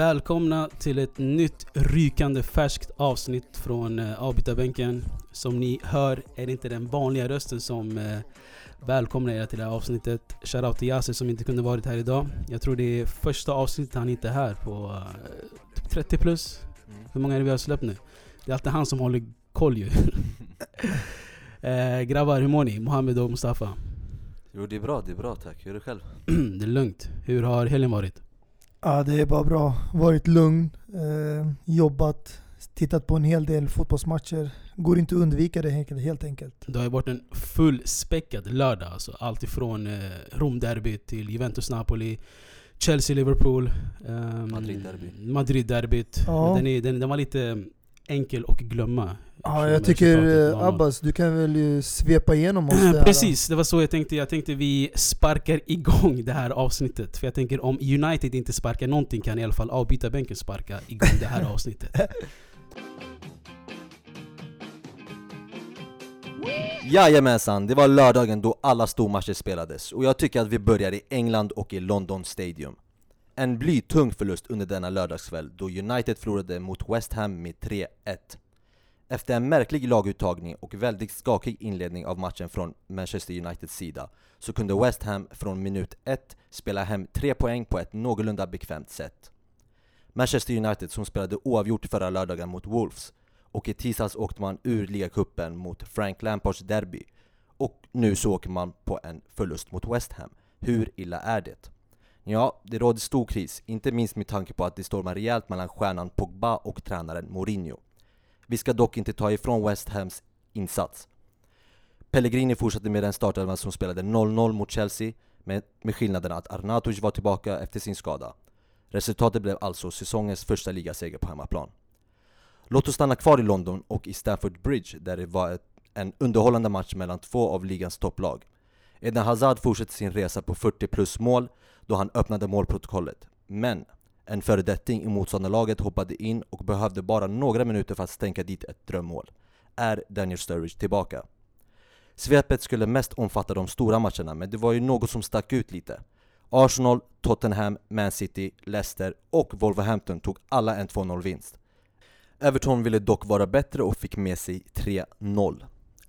Välkomna till ett nytt rykande färskt avsnitt från eh, avbytarbänken. Som ni hör är det inte den vanliga rösten som eh, välkomnar er till det här avsnittet. Shoutout till Yasser som inte kunde varit här idag. Jag tror det är första avsnittet han inte är här på eh, typ 30 plus. Mm. Hur många är det vi har släppt nu? Det är alltid han som håller koll ju. eh, grabbar, hur mår ni? Mohammed och Mustafa? Jo det är bra, det är bra tack. Hur är det själv? det är lugnt. Hur har helgen varit? Ja, det är bara bra. Varit lugn, eh, jobbat, tittat på en hel del fotbollsmatcher. Går inte att undvika det helt- enkelt. Det har ju varit en fullspäckad lördag alltså. Allt ifrån eh, Rom-derbyt till Juventus-Napoli, Chelsea-Liverpool, ehm, Madrid-derby. Madrid-derbyt. Ja. Den, är, den, den var lite enkel att glömma. Ja, jag tycker eh. Abbas, du kan väl ju svepa igenom oss det här, Precis, det var så jag tänkte. Jag tänkte vi sparkar igång det här avsnittet. För jag tänker om United inte sparkar någonting kan i alla fall avbytarbänken sparka igång det här avsnittet. Jajamensan, det var lördagen då alla stormatcher spelades och jag tycker att vi börjar i England och i London Stadium. En blytung förlust under denna lördagskväll då United förlorade mot West Ham med 3-1. Efter en märklig laguttagning och väldigt skakig inledning av matchen från Manchester Uniteds sida så kunde West Ham från minut 1 spela hem 3 poäng på ett någorlunda bekvämt sätt. Manchester United som spelade oavgjort förra lördagen mot Wolves och i tisdags åkte man ur ligacupen mot Frank Lampards derby och nu så åker man på en förlust mot West Ham. Hur illa är det? Ja, det råder stor kris, inte minst med tanke på att det stormar rejält mellan stjärnan Pogba och tränaren Mourinho. Vi ska dock inte ta ifrån West Hams insats. Pellegrini fortsatte med den startelvan som spelade 0-0 mot Chelsea med, med skillnaden att Arnautovic var tillbaka efter sin skada. Resultatet blev alltså säsongens första ligaseger på hemmaplan. Låt oss stanna kvar i London och i Stamford Bridge där det var ett, en underhållande match mellan två av ligans topplag. Eden Hazard fortsätter sin resa på 40 plus mål då han öppnade målprotokollet. Men en föredetting i motståndarlaget hoppade in och behövde bara några minuter för att stänka dit ett drömmål. Är Daniel Sturridge tillbaka? Svepet skulle mest omfatta de stora matcherna men det var ju något som stack ut lite. Arsenal, Tottenham, Man City, Leicester och Wolverhampton tog alla en 2-0 vinst. Everton ville dock vara bättre och fick med sig 3-0.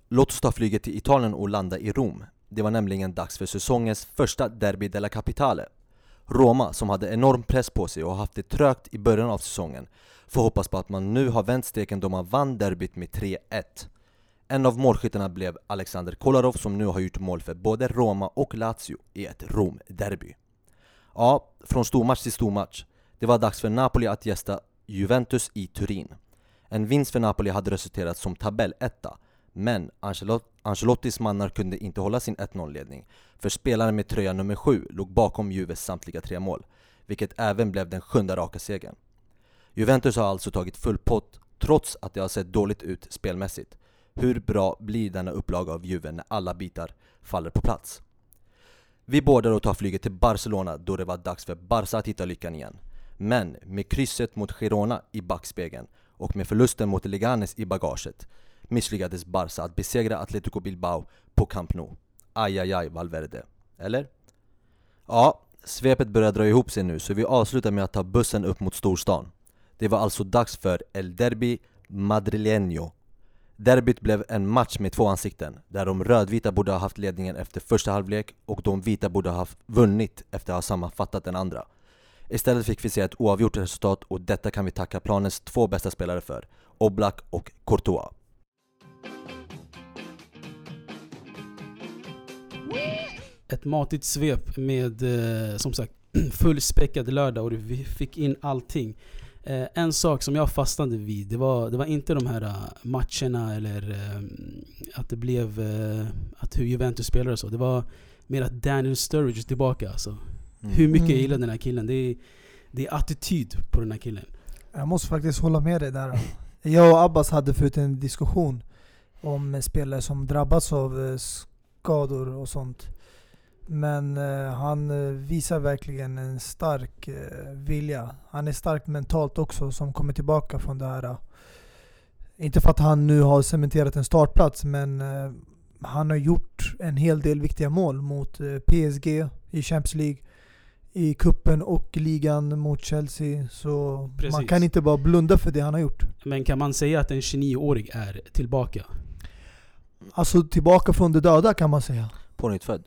Låt oss ta flyget till Italien och landa i Rom. Det var nämligen dags för säsongens första Derby della Capitale. Roma, som hade enorm press på sig och har haft det trögt i början av säsongen, får hoppas på att man nu har vänt steken då man vann derbyt med 3-1. En av målskyttarna blev Alexander Kolarov som nu har gjort mål för både Roma och Lazio i ett Rom-derby. Ja, från stormatch till stormatch. Det var dags för Napoli att gästa Juventus i Turin. En vinst för Napoli hade resulterat som tabelletta, men Ancelot- Ancelottis mannar kunde inte hålla sin 1-0-ledning, för spelaren med tröja nummer 7 låg bakom Juves samtliga tre mål, vilket även blev den sjunde raka segern. Juventus har alltså tagit full pott, trots att det har sett dåligt ut spelmässigt. Hur bra blir denna upplaga av Juve när alla bitar faller på plats? Vi båda och tar flyget till Barcelona då det var dags för Barca att hitta lyckan igen. Men med krysset mot Girona i backspegeln och med förlusten mot Leganes i bagaget misslyckades Barca att besegra Atletico Bilbao på Camp Nou. Ajajaj aj, aj, Valverde. Eller? Ja, svepet börjar dra ihop sig nu så vi avslutar med att ta bussen upp mot storstan. Det var alltså dags för El Derby Madrileño. Derbyt blev en match med två ansikten, där de rödvita borde ha haft ledningen efter första halvlek och de vita borde ha vunnit efter att ha sammanfattat den andra. Istället fick vi se ett oavgjort resultat och detta kan vi tacka planens två bästa spelare för, Oblak och Courtois. Ett matigt svep med eh, som sagt fullspäckad lördag och vi fick in allting. Eh, en sak som jag fastnade vid, det var, det var inte de här eh, matcherna eller eh, att det blev att hur Juventus spelar och så. Det var mer att Daniel Sturridge är tillbaka alltså. Mm. Hur mycket jag Mm. gillar den här killen. Det är, det är attityd på den här killen. Jag måste faktiskt hålla med dig där. Jag och Abbas hade förut en diskussion om spelare som drabbats av skador och sånt. Men eh, han eh, visar verkligen en stark eh, vilja. Han är stark mentalt också som kommer tillbaka från det här. eh, Inte för att han nu har cementerat en startplats, men eh, han har gjort en hel del viktiga mål mot eh, PSG i Champions League, i kuppen och ligan mot Chelsea. Så man Precis. kan inte bara blunda för det han har gjort. Men kan man säga att en 29-årig är tillbaka? Alltså tillbaka från de döda kan man säga. Pånyttfödd,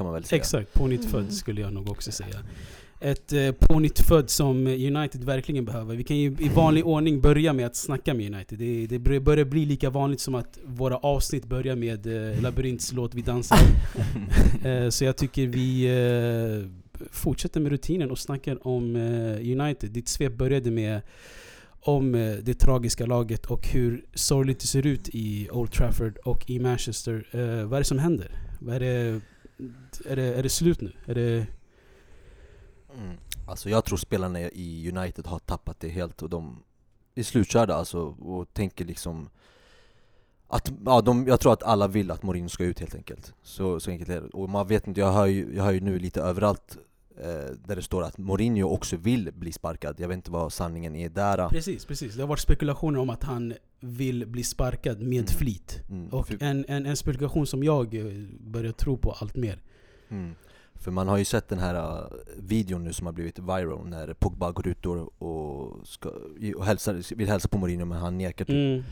kan man väl säga. Exakt, pånyttfödd skulle jag nog också säga. Ett eh, pånyttfödd som United verkligen behöver. Vi kan ju i vanlig ordning börja med att snacka med United. Det, det bör- börjar bli lika vanligt som att våra avsnitt börjar med eh, Labyrints låt Vi dansar. eh, så jag tycker vi eh, fortsätter med rutinen och snackar om eh, United. Ditt svep började med om eh, det tragiska laget och hur sorgligt det ser ut i Old Trafford och i Manchester. Eh, vad är det som händer? Vad är, det, är, det, är det slut nu? Är det, Mm. Alltså jag tror spelarna i United har tappat det helt och de är slutkörda alltså och tänker liksom att, ja, de, jag tror att alla vill att Mourinho ska ut helt enkelt. Så, så enkelt är det. Och man vet inte, jag hör ju, jag hör ju nu lite överallt där det står att Mourinho också vill bli sparkad. Jag vet inte vad sanningen är där. Precis, precis. Det har varit spekulationer om att han vill bli sparkad med Mm. flit. Mm, Och en, en, en spekulation som jag eh, börjar tro på allt mer. mm, för man har ju sett den här uh, videon nu som har blivit viral när Pogba går ut och, och, ska, och hälsar, vill hälsa på Mourinho men han nekar typ. Mm.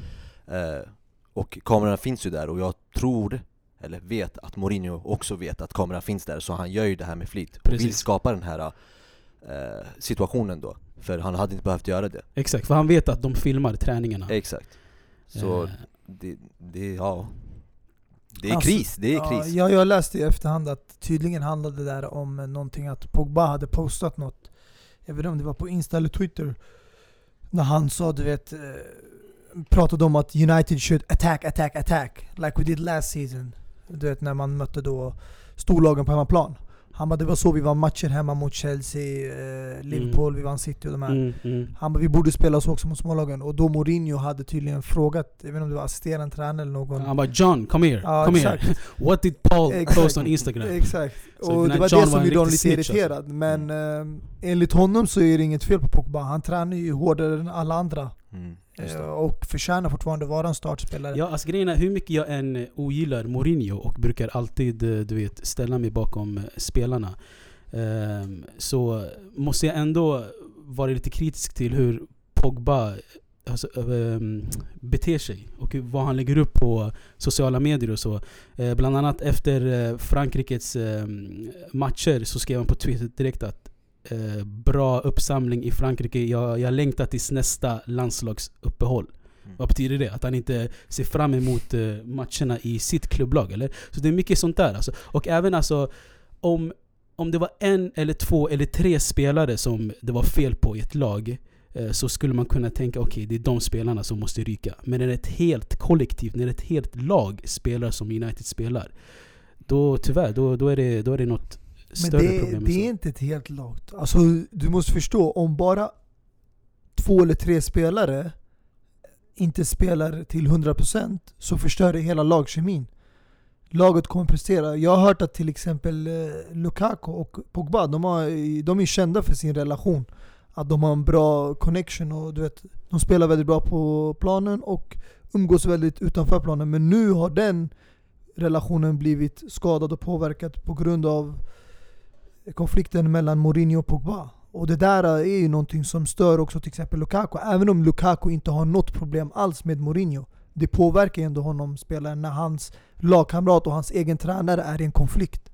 Eh, och kamerorna finns ju där och jag tror, eller vet, att Mourinho också vet att kameran finns där så han gör ju det här med flit och Precis. vill skapa den här eh, situationen då För han hade inte behövt göra det Exakt, för han vet att de filmar träningarna. Exakt Så Eh, det, det, ja Det är Alltså, kris, det är Ja, kris jag, jag läste i efterhand att tydligen handlade det där om någonting att Pogba hade postat något. Jag vet inte om det var på Insta eller Twitter. När han sa, du vet, eh, pratade om att United should attack, attack, attack. Like we did last season. Du vet när man mötte då storlagen på hemmaplan. Han bara, det var så vi vann matcher hemma mot Chelsea, eh, Liverpool, vi vann City och de här. mm, mm. Han bara, vi borde spela så också mot smålagen. Och då Mourinho hade tydligen frågat, jag vet inte om det var assisterande tränare eller någon. Han bara 'John, come here, Ja, come exakt. here' What did Paul Exakt. post on Instagram? Exakt. Så och det var John det som gjorde honom lite irriterad. Men eh, enligt honom så är det inget fel på Pogba. Han tränar ju hårdare än alla andra. Mm, Eh, och förtjänar fortfarande att vara en startspelare. Ja, alltså grejen är hur mycket jag än eh, ogillar Mourinho och brukar alltid eh, du vet, ställa mig bakom spelarna. ehm, så måste jag ändå vara lite kritisk till hur Pogba alltså, ehm, beter sig och vad han lägger upp på sociala medier och så. Eh, bland annat efter Frankrikes ehm, matcher så skrev han på Twitter direkt att eh, bra uppsamling i Frankrike, jag, jag längtar tills nästa landslagsuppehåll. Mm. Vad betyder det? Att han inte ser fram emot eh, matcherna i sitt klubblag eller? Så det är mycket sånt där alltså. Och även alltså om, om det var en eller två eller tre spelare som det var fel på i ett lag eh, så skulle man kunna tänka okej, det är de spelarna som måste ryka. Men när det är ett helt kollektiv, när det är ett helt lag spelar som United spelar då tyvärr, då, då, är, det, då är det något större det, problem. det så. är inte ett helt lag. Alltså du måste förstå, om bara två eller tre spelare inte spelar till 100% så förstör det hela lagkemin. Laget kommer prestera. Jag har hört att till exempel eh, Lukaku och Pogba, de, har, de är kända för sin relation. Att de har en bra connection och du vet, de spelar väldigt bra på planen och umgås väldigt utanför planen. Men nu har den relationen blivit skadad och påverkad på grund av konflikten mellan Mourinho och Pogba. Och det där är ju någonting som stör också till exempel Lukaku. Även om Lukaku inte har något problem alls med Mourinho. Det påverkar ju ändå honom, spelaren, när hans lagkamrat och hans egen tränare är i en konflikt.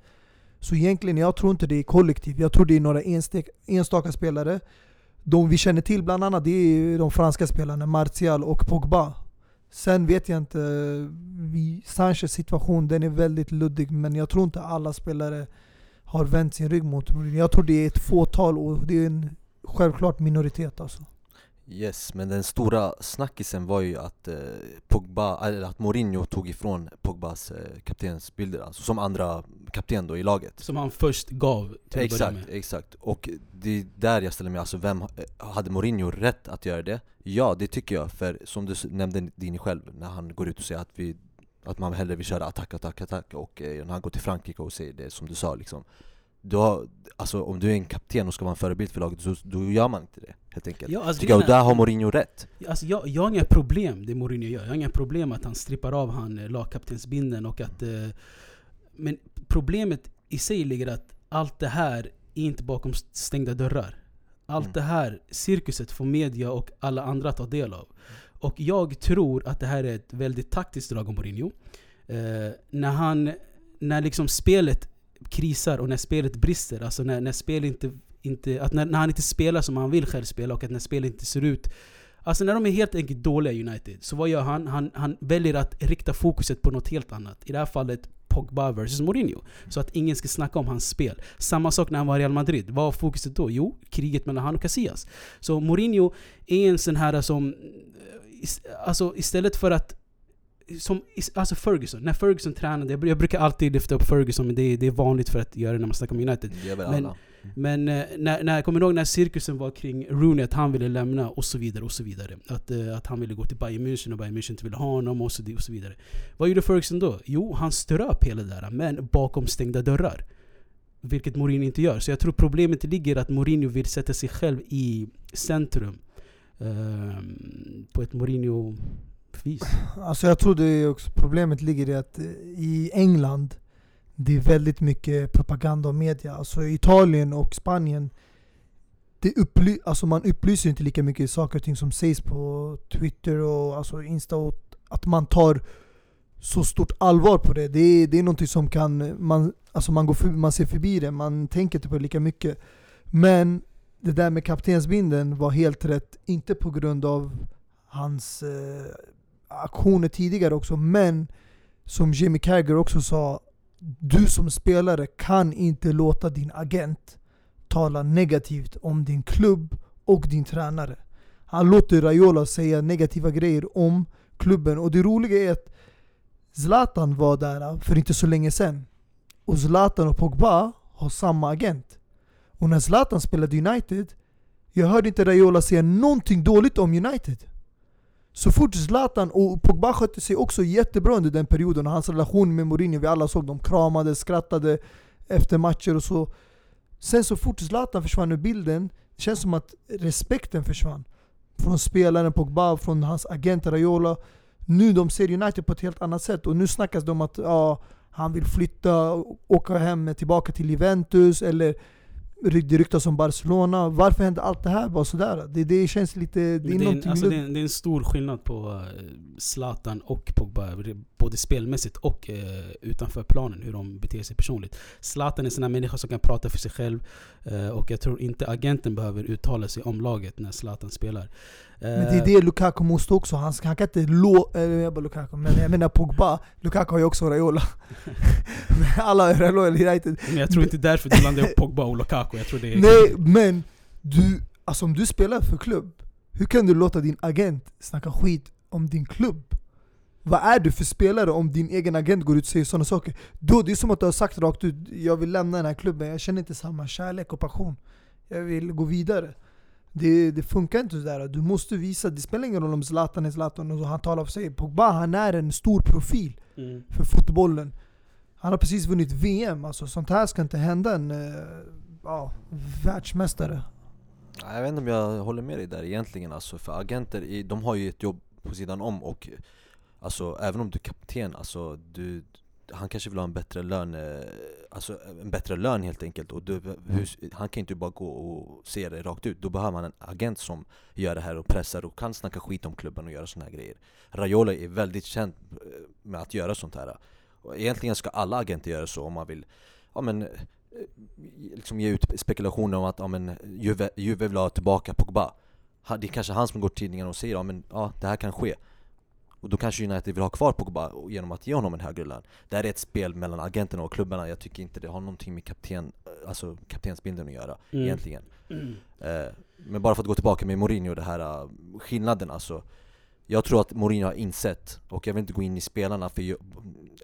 Så egentligen, jag tror inte det är kollektiv. Jag tror det är några enstek, enstaka spelare. De vi känner till bland annat det är de franska spelarna, Martial och Pogba. Sen vet jag inte, vi, Sanchez situation den är väldigt luddig men jag tror inte alla spelare har vänt sin rygg mot Mourinho. Jag tror det är ett fåtal och det är en självklart minoritet alltså. Yes, men den stora snackisen var ju att eh, Pogba, eller att Mourinho tog ifrån Pogbas eh, kaptensbilder, alltså som andra kapten då i laget Som han först gav till att börja Exakt, med. exakt. Och det är där jag ställer mig, alltså vem, eh, hade Mourinho rätt att göra det? Ja, det tycker jag, för som du nämnde Dini själv, när han går ut och säger att, vi, att man hellre vill köra attack, attack, attack och eh, när han går till Frankrike och säger det som du sa liksom du har, alltså om du är en kapten och ska vara en förebild för laget, så, då gör man inte det helt enkelt. Ja, alltså, Tycker jag, och där har Mourinho rätt. Alltså jag, jag har inga problem det Mourinho gör. Jag har inga problem att han strippar av han eh, lagkaptensbindeln och att... Eh, men problemet i sig ligger att allt det här är inte bakom stängda dörrar. Allt Mm. det här cirkuset får media och alla andra ta del av. Och jag tror att det här är ett väldigt taktiskt drag av Mourinho. Eh, när han... När liksom spelet krisar och när spelet brister, alltså när, när spel inte... inte att när, när han inte spelar som han vill själv spela och att när spelet inte ser ut Alltså när de är helt enkelt dåliga United, så vad gör han? Han, han väljer att rikta fokuset på något helt annat. I det här fallet Pogba vs Mourinho. Så att ingen ska snacka om hans spel. Samma sak när han var i Real Madrid. Vad var fokuset då? Jo, kriget mellan han och Casillas. Så Mourinho är en sån här som... Alltså istället för att... Som, alltså Ferguson, när Ferguson tränade, jag jag brukar alltid lyfta upp Ferguson men det är, det är vanligt för att göra det när man snackar om United. Men- alla. Men eh, när, när, kommer du ihåg när cirkusen var kring Rooney, att han ville lämna och så vidare och så vidare. Att, eh, att han ville gå till Bayern München och Bayern München inte ville ha honom och så, och så vidare. Vad gjorde Ferguson då? Jo, han ströp hela det där, men bakom stängda dörrar. Vilket Mourinho inte gör. Så jag tror problemet ligger att Mourinho vill sätta sig själv i centrum. Ehm, på ett Mourinho-vis. Alltså jag tror det är också problemet ligger i att eh, i England det är väldigt mycket propaganda och media. Alltså i Italien och Spanien det upply- alltså man upplyser inte lika mycket saker och ting som sägs på Twitter och alltså Insta och att man tar så stort allvar på det. Det är, det är någonting som kan, man, alltså man, går förbi, man ser förbi det, man tänker inte på det lika mycket. Men det där med kaptensbindeln var helt rätt, inte på grund av hans eh, aktioner tidigare också, men som Jimmy Carragher också sa, du som spelare kan inte låta din agent tala negativt om din klubb och din tränare. Han låter Raiola säga negativa grejer om klubben och det roliga är att Zlatan var där för inte så länge sedan. Och Zlatan och Pogba har samma agent. Och när Zlatan spelade United, jag hörde inte Raiola säga någonting dåligt om United. Så fort Zlatan och Pogba skötte sig också jättebra under den perioden och hans relation med Mourinho, vi alla såg dem kramade, skrattade efter matcher och så. Sen så fort Zlatan försvann ur bilden, det känns som att respekten försvann. Från spelaren Pogba, från hans agent Raiola. Nu de ser United på ett helt annat sätt och nu snackas det om att ja, han vill flytta, åka hem tillbaka till Juventus eller det ryktas om Barcelona. Varför hände allt det här bara sådär? Det, det känns lite... Det är, Det är, en, alltså det, är, det är en stor skillnad på eh, Zlatan och Pogba, både spelmässigt och eh, utanför planen, hur de beter sig personligt. Zlatan är en sån här människa som kan prata för sig själv, eh, och jag tror inte agenten behöver uttala sig om laget när Zlatan spelar. Men det är det Lukaku måste också. Han, han kan inte lå... Äh, jag bara Lukaku, men jag menar Pogba. Lukaku har ju också Raiola. Alla har Raiola United. Men jag tror inte därför du blandar ihop Pogba och Lukaku. Jag tror det är... Nej, men du, alltså om du spelar för klubb, hur kan du låta din agent snacka skit om din klubb? Vad är du för spelare om din egen agent går ut och säger sådana saker? Då, det är som att du har sagt rakt ut, jag vill lämna den här klubben, jag känner inte samma kärlek och passion. Jag vill gå vidare. Det, det funkar inte sådär. Du måste visa, det spelar ingen roll om Zlatan är Zlatan och han talar för sig. Pogba han är en stor profil Mm. för fotbollen. Han har precis vunnit VM, alltså sånt här ska inte hända en eh, ja, världsmästare. Jag vet inte om jag håller med dig där egentligen alltså, för agenter, de har ju ett jobb på sidan om och Alltså även om du är kapten, alltså du han kanske vill ha en bättre lön, eh, alltså en bättre lön helt enkelt och du, hur, Han kan inte bara gå och se det rakt ut, då behöver man en agent som gör det här och pressar och kan snacka skit om klubben och göra såna här grejer. Raiola är väldigt känd eh, med att göra sånt här. Och Egentligen ska alla agenter göra så om man vill. Ja, men, liksom ge ut spekulationer om att ja, men, Juve, Juve vill ha tillbaka Pogba. Det är kanske han som går till tidningen och säger ja, men, ja, det här kan ske. Och då kanske United vill ha kvar Pogba genom att ge honom en högre lön. Det här är ett spel mellan agenterna och klubbarna, jag tycker inte det har någonting med kapten, alltså kaptensbilden att göra Mm. egentligen. Mm. Eh, Men bara för att gå tillbaka med Mourinho, det här eh, skillnaden alltså. Jag tror att Mourinho har insett, och jag vill inte gå in i spelarna för jag,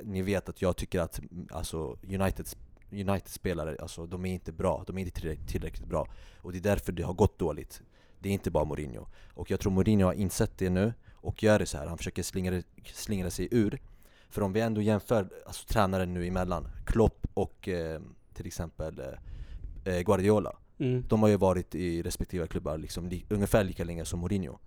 ni vet att jag tycker att alltså, Uniteds United-spelare, alltså de är inte bra, de är inte tillräckligt, bra Och det är därför det har gått dåligt Det är inte bara Mourinho Och jag tror Mourinho har insett det nu och gör det så här. han försöker slingra, slingra sig ur För om vi ändå jämför alltså, tränare nu emellan, Klopp och eh, till exempel eh, eh, Guardiola. Mm. De har ju varit i respektive klubbar liksom li, ungefär lika länge som Mourinho.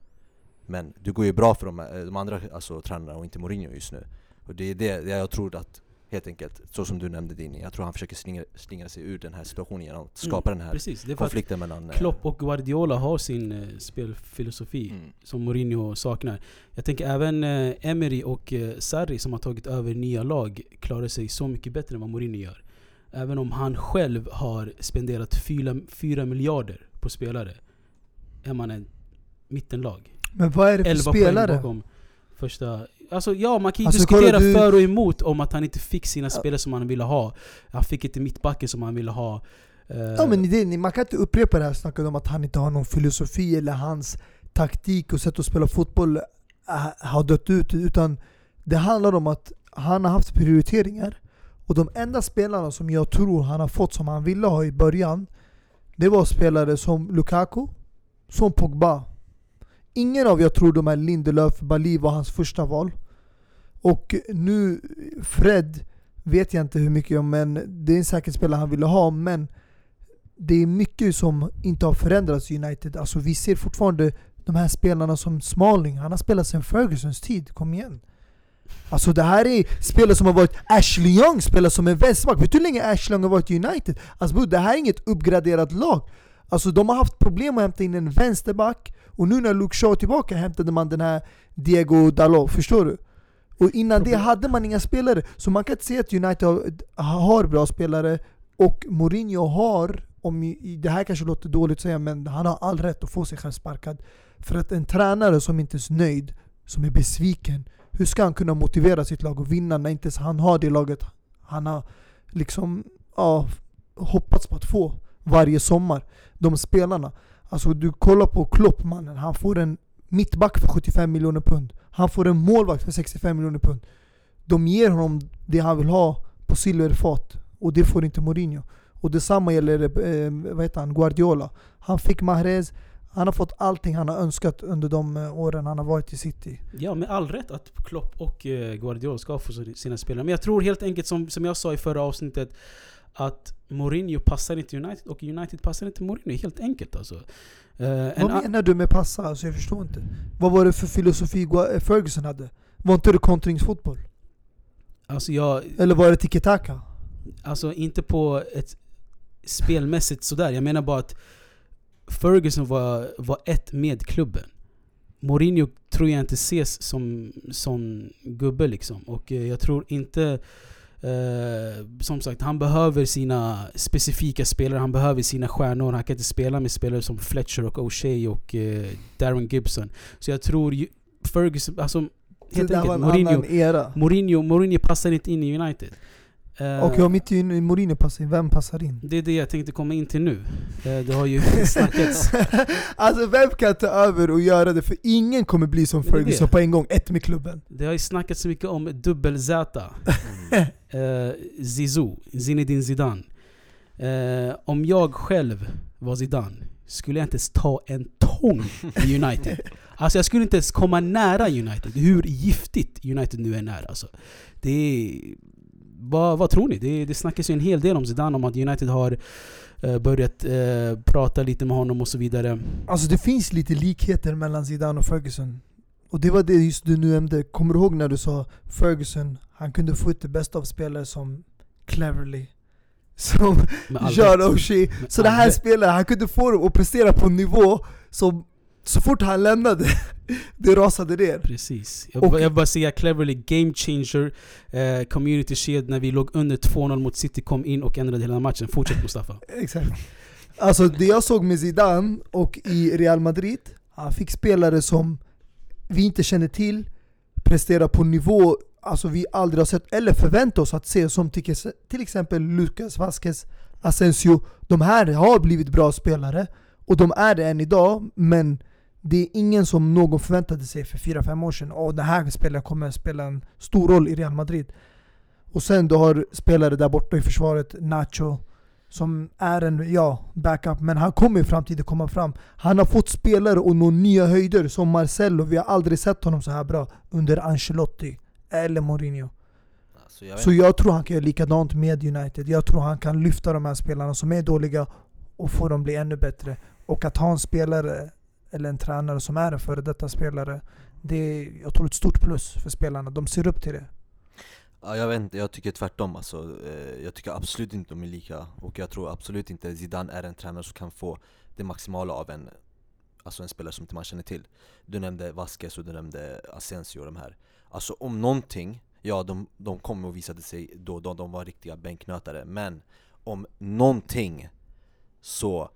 Men det går ju bra för de, eh, de andra alltså, tränarna och inte Mourinho just nu. Och det är det jag tror att, helt enkelt, så som du nämnde Dini, jag tror han försöker slingra, slingra sig ur den här situationen genom att skapa den här Precis, det är konflikten mellan... eh, Klopp och Guardiola har sin eh, spelfilosofi mm, som Mourinho saknar. Jag tänker även eh, Emery och eh, Sarri som har tagit över nya lag klarar sig så mycket bättre än vad Mourinho gör. Även om han själv har spenderat 4 miljarder på spelare. Är man en mittenlag. Men vad är det för 11 poäng spelare? bakom första... Alltså ja, man kan ju Alltså, diskutera du- för och emot om att han inte fick sina spelare som han ville ha. Han fick inte mittbacken som han ville ha. Eh, Ja men det, man kan inte upprepa det här snacket om att han inte har någon filosofi eller hans taktik och sätt att spela fotboll äh, har dött ut. Utan det handlar om att han har haft prioriteringar. Och de enda spelarna som jag tror han har fått som han ville ha i början, det var spelare som Lukaku, som Pogba. Ingen av jag tror de här Lindelöf, Bali var hans första val. Och nu, Fred, vet jag inte hur mycket om, men det är en säker spelare han ville ha. Men det är mycket som inte har förändrats i United. Alltså vi ser fortfarande de här spelarna som Smalling, han har spelat sedan Fergusons tid, kom igen. Alltså det här är spelare som har varit, Ashley Young spelar som en vänsterback. Vet du hur länge Ashley Young har varit i United? Alltså bro, det här är inget uppgraderat lag. Alltså de har haft problem att hämta in en vänsterback, och nu när Luke Shaw är tillbaka hämtade man den här Diego Dalot, förstår du? Och innan det Problem- hade man inga spelare, så man kan inte säga att United har, har bra spelare, och Mourinho har, om det här kanske låter dåligt att säga, men han har all rätt att få sig själv sparkad. För att en tränare som inte är nöjd, som är besviken, hur ska han kunna motivera sitt lag att vinna när inte ens han har det laget han har liksom ja, hoppats på att få varje sommar? De spelarna. Alltså du kollar på Klopp mannen, han får en mittback för 75 miljoner pund. Han får en målvakt för 65 miljoner pund. De ger honom det han vill ha på silverfat, och det får inte Mourinho. Och detsamma gäller eh, vad heter han, Guardiola. Han fick Mahrez, han har fått allting han har önskat under de eh, åren han har varit i City. Ja, med all rätt att Klopp och eh, Guardiola ska få sina spelare. Men jag tror helt enkelt som, som jag sa i förra avsnittet att Mourinho passar inte United och United passar inte Mourinho. Helt enkelt alltså. En Vad menar du med passa? Alltså jag förstår inte. Vad var det för filosofi eh, Ferguson hade? Var inte det kontringsfotboll? alltså, jag, Eller var det tiki-taka? alltså inte på ett spelmässigt sådär. Jag menar bara att Ferguson var, var ett med klubben. Mourinho tror jag inte ses som sån gubbe liksom. Och eh, jag tror inte... Eh, som sagt, han behöver sina specifika spelare, han behöver sina stjärnor. Han kan inte spela med spelare som Fletcher och O'Shea och eh, Darren Gibson. Så jag tror ju, Ferguson, alltså helt enkelt, en Mourinho. Mourinho, Mourinho passar inte in i United. Eh, Och jag mitt i Mourinho passar in, vem passar in? det är det jag tänkte komma in till nu. Eh, det har ju snackats... alltså vem kan ta över och göra det? För ingen kommer bli som Ferguson på en gång, ett med klubben. Det har ju snackats så mycket om dubbel-Z. Eh, Zizou, Zinedine Zidane. Om jag själv var Zidane skulle jag inte ens ta en tång i United. Alltså jag skulle inte ens komma nära United, hur giftigt United nu än är. Alltså. Det är, vad, vad tror ni? Det, det snackas ju en hel del om Zidane, om att United har eh, börjat eh, prata lite med honom och så vidare. Alltså det finns lite likheter mellan Zidane och Ferguson. Och det var det just du nu nämnde. Kommer du ihåg när du sa Ferguson, han kunde få ut det bästa av spelare som Cleverly. Som John. O'Shea. Så det här rätt. spelare, han kunde få dem att prestera på en nivå som så fort han lämnade, det rasade ner. Precis. Jag, Och- jag vill bara säga cleverly game changer. Eh, community shield när vi låg under 2-0 mot City kom in och ändrade hela matchen. Fortsätt Mustafa. Exakt. Alltså det jag såg med Zidane och i Real Madrid, han fick spelare som vi inte känner till, prestera på nivå alltså vi aldrig har sett, eller förväntar oss att se, som till exempel Lucas Vasquez, Asensio. De här har blivit bra spelare, och de är det än idag, men det är ingen som någon förväntade sig för 4-5 år sedan. Och den här spelaren kommer att spela en stor roll i Real Madrid. Och sen du har spelare där borta i försvaret, Nacho, som är en ja, backup, men han kommer i framtiden komma fram. Han har fått spelare och nå nya höjder som Marcelo, vi har aldrig sett honom så här bra under Ancelotti eller Mourinho. Alltså, jag Så jag tror han kan göra likadant med United. Jag tror han kan lyfta de här spelarna som är dåliga och få dem bli ännu bättre. Och att ha en spelare, eller en tränare som är en före detta spelare, det är jag tror ett stort plus för spelarna. De ser upp till det. Ja, jag vet inte, jag tycker tvärtom alltså. Eh, Jag tycker absolut inte de är lika och jag tror absolut inte Zidane är en tränare som kan få det maximala av en Alltså en spelare som inte man känner till Du nämnde Vasquez och du nämnde Asensio och de här Alltså om någonting, ja de, de kom och visade sig då, då de var riktiga bänknötare Men om någonting så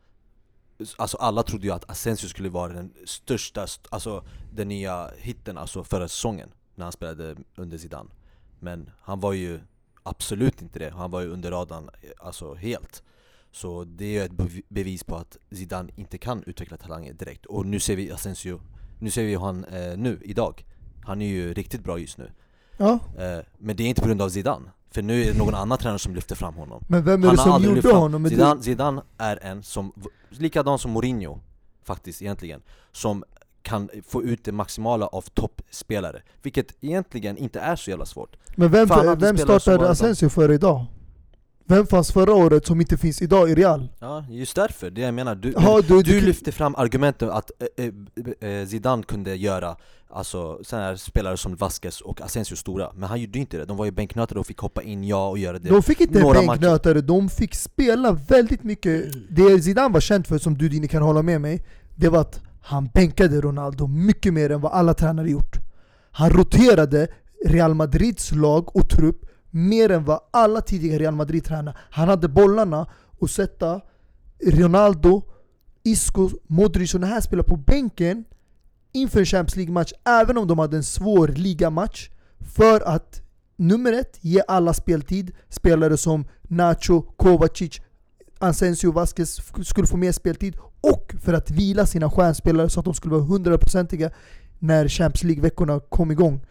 Alltså alla trodde ju att Asensio skulle vara den största, st- alltså den nya hitten alltså förra säsongen När han spelade under Zidane. Men han var ju absolut inte det, han var ju under radarn alltså helt. Så det är ju ett bev- bevis på att Zidane inte kan utveckla talanger direkt. Och nu ser vi Asensio, nu ser vi han eh, nu, idag. Han är ju riktigt bra just nu. Ja, eh, Men det är inte på grund av Zidane För nu är det någon annan tränare som lyfter fram honom men vem är det som gjorde honom? Zidane, Zidane är en som, likadan som Mourinho faktiskt egentligen Som kan få ut det maximala av toppspelare Vilket egentligen inte är så jävla svårt Men vem, vem startade. Asensio för idag? Vem fanns förra året som inte finns idag i Real? Ja, just därför, det jag menar Du, Ja, du, du du, lyfter fram argumentet att eh, eh, eh, Zidane kunde göra Alltså sådana här spelare som Vasquez och Asensio stora Men han gjorde inte det, de var ju bänknötare och fick hoppa in, ja och göra det de fick inte några bänknötare, de fick spela väldigt mycket. Det Zidane var känd för, som du Dini kan hålla med mig, det var att han bänkade Ronaldo mycket mer än vad alla tränare gjort. Han roterade Real Madrids lag och trupp mer än vad alla tidigare Real Madrid-tränare. Han hade bollarna att sätta Ronaldo, Isco, Modric och den här spelar på bänken inför en Champions League-match, även om de hade en svår ligamatch. För att nummer ett, ge alla speltid. Spelare som Nacho, Kovacic, Asensio, Vasquez skulle få mer speltid. Och för att vila sina stjärnspelare så att de skulle vara hundraprocentiga när Champions League-veckorna kom igång.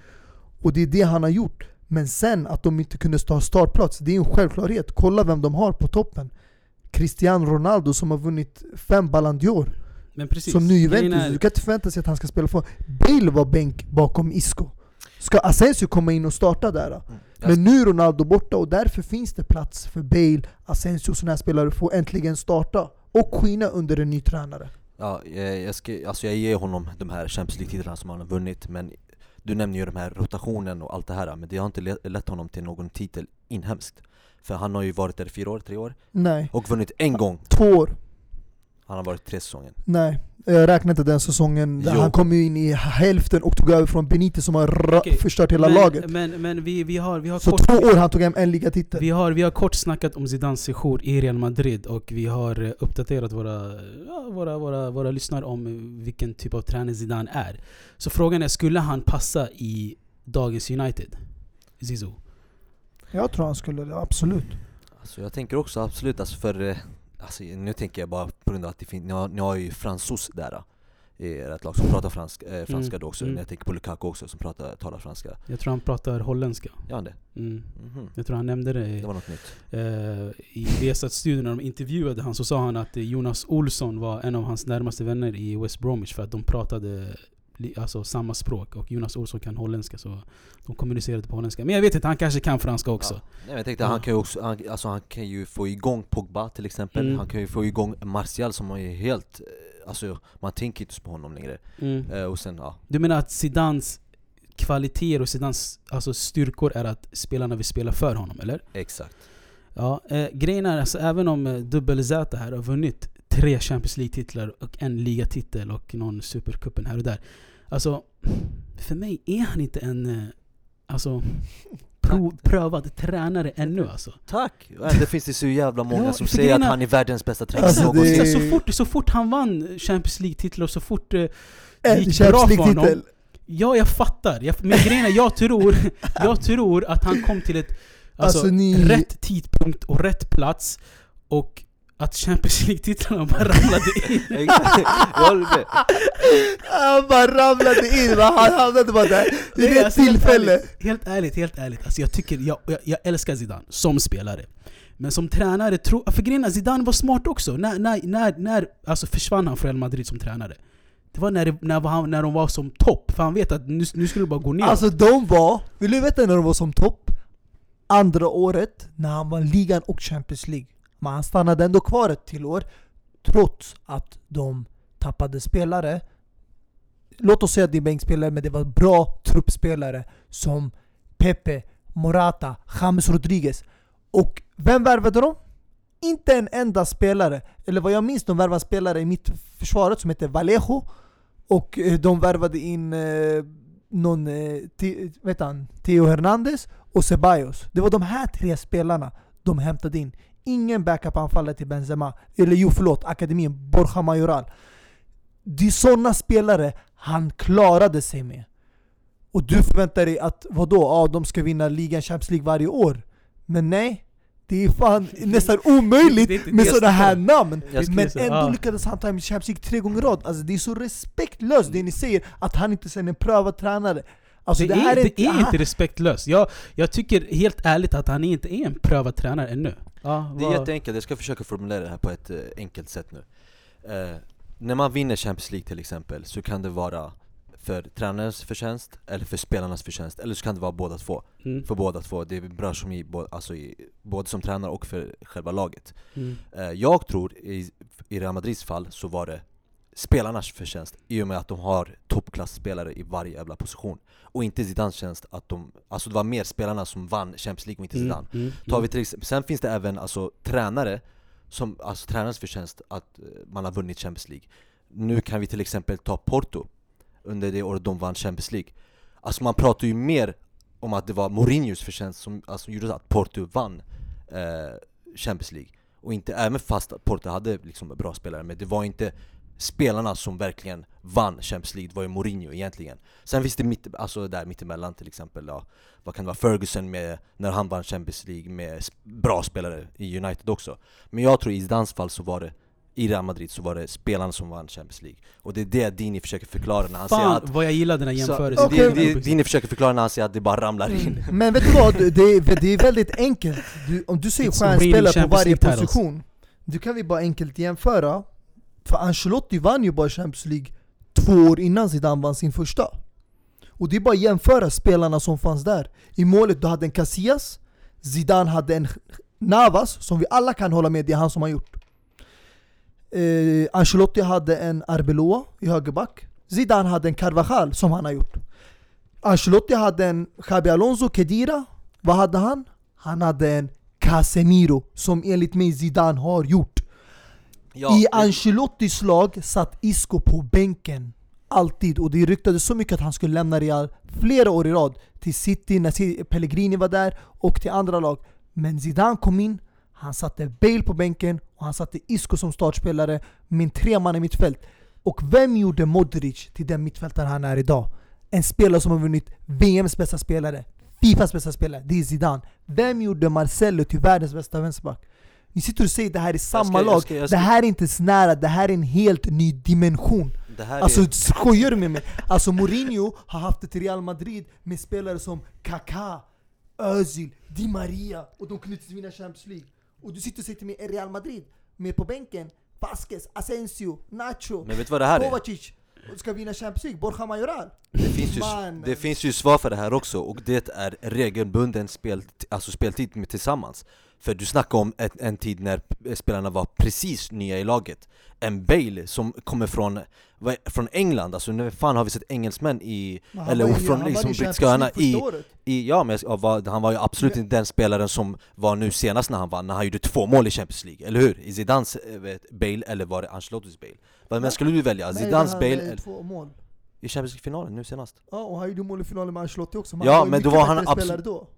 Och det är det han har gjort. Men sen att de inte kunde ta startplats, det är en självklarhet. Kolla vem de har på toppen. Cristiano Ronaldo som har vunnit fem Ballon d'Or. Som ny Juventus, är- du kan inte förvänta sig att han ska spela för Bale var bänk bakom Isco. Ska Asensio komma in och starta där? då? Jag- Men nu är Ronaldo borta och därför finns det plats för Bale, Asensio och sådana här spelare att få äntligen starta och skina under en ny tränare. Ja, jag, jag, ska, alltså jag ger honom de här Champions League-titlarna som han har vunnit Men du nämner ju de här rotationen och allt det här Men det har inte le- lett honom till någon titel inhemskt. För han har ju varit där i fyra år, tre år Nej, Och vunnit en gång. Två år. Han har varit tre säsonger. Nej, jag räknar inte den säsongen. Jo. han kom ju in i hälften och tog över från Benitez som har Okej, förstört hela men, laget. Men, men vi, vi har, vi har Så kort... två år han tog hem en ligatitel. Vi har, vi har kort snackat om Zidans sejour i Real Madrid och vi har eh, uppdaterat våra, ja, våra, våra, våra lyssnare om vilken typ av tränare Zidane är. Så frågan är, skulle han passa i dagens United? Zizou? Jag tror han skulle det, absolut. Alltså jag tänker också absolut, alltså för eh, alltså nu tänker jag bara på grund av att det finns, ni har, ni har ju fransos där eh, i ert lag som pratar fransk, eh, franska Mm, då också, mm. jag tänker på Lukaku också som pratar, talar franska Jag tror han pratar holländska. Han det? Mm. Mhm. Jag tror han nämnde det i, Det var något nytt eh, i Viasat-studion när de intervjuade han så sa han att Jonas Olsson var en av hans närmaste vänner i West Bromwich för att de pratade alltså, samma språk och Jonas Olsson kan holländska så de kommunicerade på holländska. Men jag vet inte, han kanske kan franska också. Ja. Nej, jag tänkte Ja. han kan ju också, han, alltså han kan ju få igång Pogba till exempel Mm. Han kan ju få igång Martial som är helt, eh, alltså man tänker inte på honom längre Mm. eh, Och sen ja, Du menar att Zidans kvaliteter och Zidans alltså, styrkor är att spelarna vill spela för honom, eller? exakt Ja, eh, grejen är alltså, även om eh, Dubbel-Z här har vunnit tre Champions League-titlar och en ligatitel och någon Supercupen här och där. Alltså, för mig är han inte en eh, alltså, pro, prövad tränare ännu alltså. Tack! Det finns det så jävla många Ja, som säger att han är världens bästa tränare Alltså, någonsin det- Så, fort, så fort han vann Champions League-titlar och så fort eh, det En gick bra Champions för honom League-titel. Ja, jag fattar. Jag, men grejen är, jag tror, jag tror att han kom till ett alltså, Alltså, ni- rätt tidpunkt och rätt plats och att Champions League-titlarna bara ramlade in. Exakt. Jag Han bara ramlade in, va? han hamnade bara där. Det Nej, är ett alltså, helt tillfälle. ärligt, Helt ärligt, helt ärligt. Alltså, jag, tycker, jag, jag, jag älskar Zidane som spelare. Men som tränare, tro, för grejen Zidane var smart också. När, när, när, när alltså försvann han från Real Madrid som tränare? Det var när, det, när, var han, när de var som topp, för han vet att nu, nu skulle det bara gå ner. Alltså de var, vill du veta när de var som topp? Andra året när han vann ligan och Champions League. Men han stannade ändå kvar ett till år. trots att de tappade spelare. Låt oss säga att det är bänkspelare, men det var bra truppspelare som Pepe, Morata, James Rodriguez. Och vem värvade de? Inte en enda spelare. Eller vad jag minns, de värvade spelare i mitt försvaret som heter Vallejo. Och eh, de värvade in eh, någon, eh, vet han, Theo Hernandez och Ceballos. Det var de här tre spelarna de hämtade in. Ingen backup-anfallare till Benzema. Eller jo förlåt, akademin, Borja Majoral. Det är sådana spelare han klarade sig med. Och du förväntar dig att, vadå? Ja, de ska vinna ligan Champions League varje år. Men nej, det är fan nästan omöjligt med sådana här namn. Men ändå lyckades han ta hem Champions League tre gånger i rad. Alltså det är så respektlöst det ni säger, att han inte är en prövad tränare. Alltså det, är, det är inte respektlöst. Jag, jag tycker helt ärligt att han inte är en prövad tränare ännu. Ja, Det är vad- jätteenkelt, jag ska försöka formulera det här på ett eh, enkelt sätt nu eh, När man vinner Champions League till exempel så kan det vara för tränarens förtjänst eller för spelarnas förtjänst, eller så kan det vara båda två Mm. För båda två, det är bra som i, alltså i, både som tränare och för själva laget Mm. eh, Jag tror i, i Real Madrids fall så var det spelarnas förtjänst i och med att de har toppklassspelare i varje jävla position. Och inte Zidanes tjänst att de, alltså det var mer spelarna som vann Champions League och inte Zidane. Mm. Tar vi till exempel, sen finns det även alltså, tränare, som, alltså tränarens förtjänst att eh, man har vunnit Champions League. Nu kan vi till exempel ta Porto, under det året de vann Champions League. Alltså man pratar ju mer om att det var Mourinhos förtjänst som alltså, gjorde att Porto vann eh, Champions League. Och inte, även fast att Porto hade liksom bra spelare, men det var inte spelarna som verkligen vann Champions League, var ju Mourinho egentligen Sen finns det mitt, alltså där mittemellan till exempel, ja, vad kan det vara, Ferguson med, när han vann Champions League med bra spelare i United också Men jag tror i Zidans fall så var det, i Real Madrid så var det spelarna som vann Champions League Och det är det Dini försöker förklara när han säger Fan att vad jag gillar den här jämförelsen. det, det, Dini försöker förklara när han säger att det bara ramlar in Men vet du vad? Det är, det är väldigt enkelt. Du, om du säger stjärnspelare på varje position, då kan vi bara enkelt jämföra. För Ancelotti vann ju bara Champions League två år innan Zidane vann sin första. Och det är bara att jämföra spelarna som fanns där. I målet du hade en Casillas, Zidane hade en Navas, som vi alla kan hålla med, det är han som har gjort. Eh, Ancelotti hade en Arbeloa i högerback. Zidane hade en Carvajal som han har gjort. Ancelotti hade en Xabi Alonso, Kedira. Vad hade han? Han hade en Casemiro, som enligt mig Zidane har gjort. Ja, I Ancelottis lag satt Isco på bänken. Alltid. Och det ryktades så mycket att han skulle lämna Real flera år i rad. Till City när Pellegrini var där och till andra lag. Men Zidane kom in, han satte Bale på bänken och han satte Isco som startspelare med tre man i mittfält. Och vem gjorde Modric till den mittfältare han är idag? En spelare som har vunnit VMs bästa spelare, Fifas bästa spelare, det är Zidane. Vem gjorde Marcelo till världens bästa vänsterback? Ni sitter och säger det här är samma jag lag, ska- jag ska- det här är inte snära, det här är en helt ny dimension. Alltså är, skojar du med mig? Alltså Mourinho har haft ett Real Madrid med spelare som Kaká, Özil, Di Maria och de kunde inte vinna Champions League. Och du sitter och säger till mig, är Real Madrid med på bänken? Vasquez, Asensio, Nacho, men vet vad det här är? Kovacic och ska vinna Champions League, Borja Majoral. Det finns, ju, Man. det finns ju svar för det här också, och det är regelbunden spel, alltså speltid med tillsammans För du snackar om ett, en tid när spelarna var precis nya i laget En Bale som kommer från, från England, alltså när fan har vi sett engelsmän i, Men han eller var från liksom brittiska öarna i, i, ja men jag- var, han var ju absolut inte den spelaren som var nu senast när han vann, när han gjorde två mål i Champions League, eller hur? I Zidans eh, vet, Bale eller var det Ancelottis Bale? Vad men skulle du välja? Nej, Zidans Bale eller, två mål. i Champions League-finalen nu senast? Ja, och han gjorde mål i finalen med Ancelotti också. Ja, han var ju men mycket var han bättre spelare då.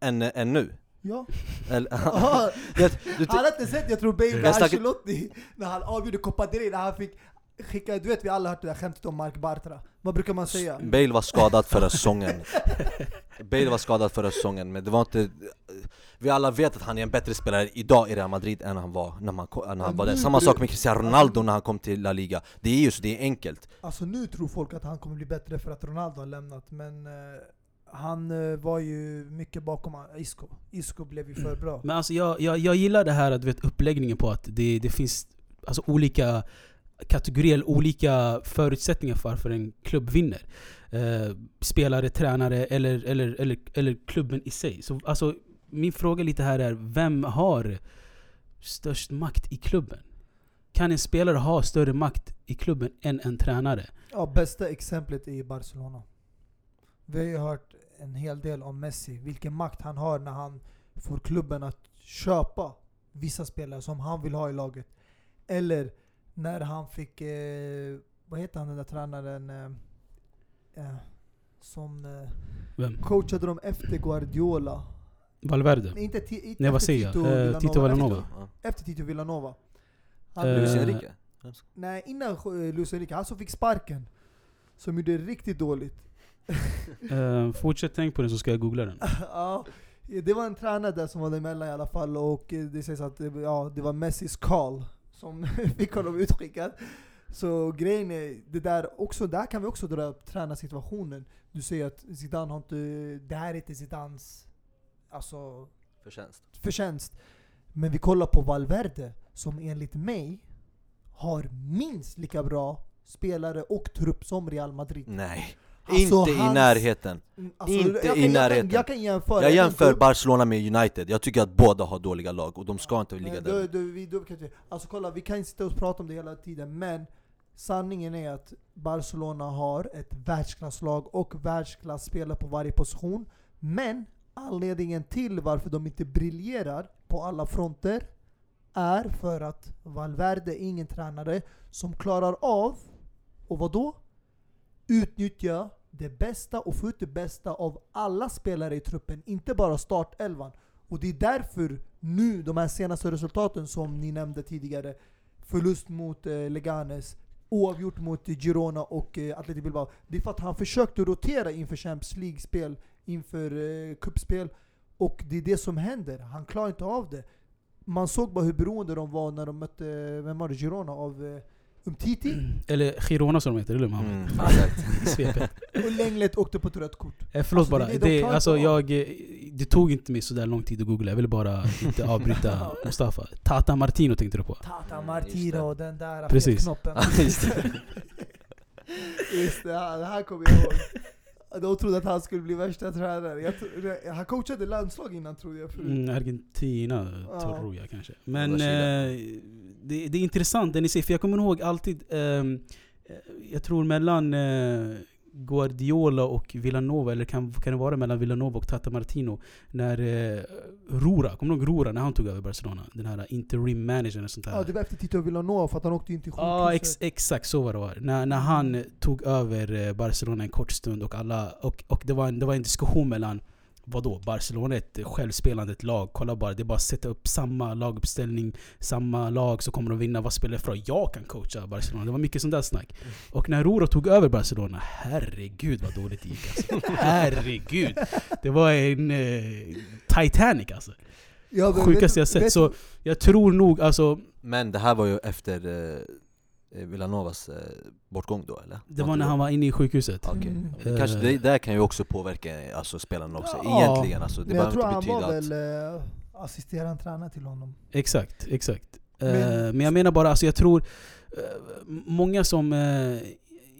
Än, än nu? Ja. Eller, jag, du, Han har inte sett, jag tror snackar- Ancelotti när han avgjorde Copa del Rey, när han fick skicka, du vet vi alla har hört det där skämtet om Mark Bartra. Vad brukar man säga? Bale var skadad förra säsongen Bale var skadad förra säsongen, men det var inte Vi alla vet att han är en bättre spelare idag i Real Madrid än han var när, man, ko- när han var där Samma sak med Cristiano Ronaldo när han kom till La Liga Det är just det är enkelt Alltså nu tror folk att han kommer bli bättre för att Ronaldo har lämnat, men eh, han eh, var ju mycket bakom Isco. Isco blev ju för bra. Men alltså jag, jag, jag gillar det här du vet, uppläggningen på att det, det finns alltså, olika kategorier, eller olika förutsättningar för varför en klubb vinner. Eh, spelare, tränare eller, eller, eller, eller klubben i sig. Så, alltså, min fråga lite här är, vem har störst makt i klubben? kan en spelare ha större makt i klubben än en tränare? Ja, bästa exemplet är i Barcelona. Vi har hört en hel del om Messi, vilken makt han har när han får klubben att köpa vissa spelare som han vill ha i laget. Eller när han fick, eh, vad heter han den där tränaren eh, eh, som eh, Vem? coachade dem efter Guardiola? Valverde? Nej, inte, inte Nej, vad säger jag? Tito Eh, Villanova. Tito Villanova. Efter, Tito Villanova. Han, Eh, Luis Enrique? Nej, innan eh, Luis Enrique. Han som fick sparken. Som gjorde riktigt dåligt. Eh, fortsätt tänk på den så ska jag googla den. ja, det var en tränare där som var emellan i alla fall och eh, det sägs att det, ja, det var Messis call som fick honom utskickad. Så grejen är, det där, också, där kan vi också dra upp tränarsituationen. Du säger att Zidane har inte, det här är inte Zidanes alltså, Förtjänst. förtjänst. Men vi kollar på Valverde, som enligt mig har minst lika bra spelare och trupp som Real Madrid. Nej. Alltså, inte i hans- närheten. Mm, Inte jag kan, i jag närheten. kan, jag kan jämföra. Jag kan jämför gå- Barcelona med United, jag tycker att båda har dåliga lag och de ska inte ligga där. då, då, vi, vi, alltså kolla, vi kan inte sitta och prata om det hela tiden, men sanningen är att Barcelona har ett världsklasslag och världsklasspelare på varje position. Men anledningen till varför de inte briljerar på alla fronter är för att Valverde är ingen tränare som klarar av, och vad då? Utnyttja det bästa och få ut det bästa av alla spelare i truppen, inte bara startelvan. Och det är därför nu, de här senaste resultaten som ni nämnde tidigare, förlust mot eh, Leganes, oavgjort mot Girona och eh, Atletico Bilbao. Det är för att han försökte rotera inför Champions League-spel, inför eh, kuppspel och det är det som händer. Han klarar inte av det. Man såg bara hur beroende de var när de mötte, eh, vem var det, Girona av eh, Umtiti. Eller Girona som de heter, eller Mohammed? Mm. Svepet. Och Lenglet åkte på ett rött kort. Eh, förlåt Alltså, det bara, det de det, alltså, jag, eh, det tog inte mig sådär lång tid att googla, jag ville bara inte avbryta Mustafa. Tata Martino tänkte du på? Tata Mm, Martino den där Precis. knoppen. Just det. Just det, här- det här kommer jag ihåg. De trodde att han skulle bli värsta tränaren. Jag tro- han coachade landslag innan trodde jag förut. Mm, Argentina Ja. tror jag kanske. Men eh, det, det är intressant det ni säger, för jag kommer ihåg alltid, ehm, eh, jag tror mellan eh, Guardiola och Villanova, eller kan, kan det vara mellan Villanova och Tata Martino, när eh, Rora, kommer du ihåg Rora när han tog över Barcelona? Den här interim managern och sånt där. Ja, det var efter Tito Villanova för att han åkte in till Ja, sjukhuset. ex, exakt så var det. Var. När, när han tog över eh, Barcelona en kort stund och alla och, och det, var en, det var en diskussion mellan Vadå? Barcelona är ett självspelande lag. Kolla bara, det är bara att sätta upp samma laguppställning, samma lag så kommer de vinna. Vad spelar det för? Jag kan coacha Barcelona. Det var mycket sånt där snack. Och när Roro tog över Barcelona, herregud vad dåligt det gick alltså. Herregud! Det var en eh, Titanic alltså. Ja, Sjukaste jag sett. vet- Så jag tror nog alltså, Men det här var ju efter eh, Villanovas eh, bortgång då eller? det var när han var inne i sjukhuset. Okej. Mm. Det Kanske, Eh. det där kan ju också påverka alltså, spelarna också, Ja, egentligen. Alltså, det Men jag tror behöver han inte var väl att... eh, assisterande tränare till honom. Exakt, exakt. Men, Men- men jag menar bara, alltså jag tror eh, många som eh,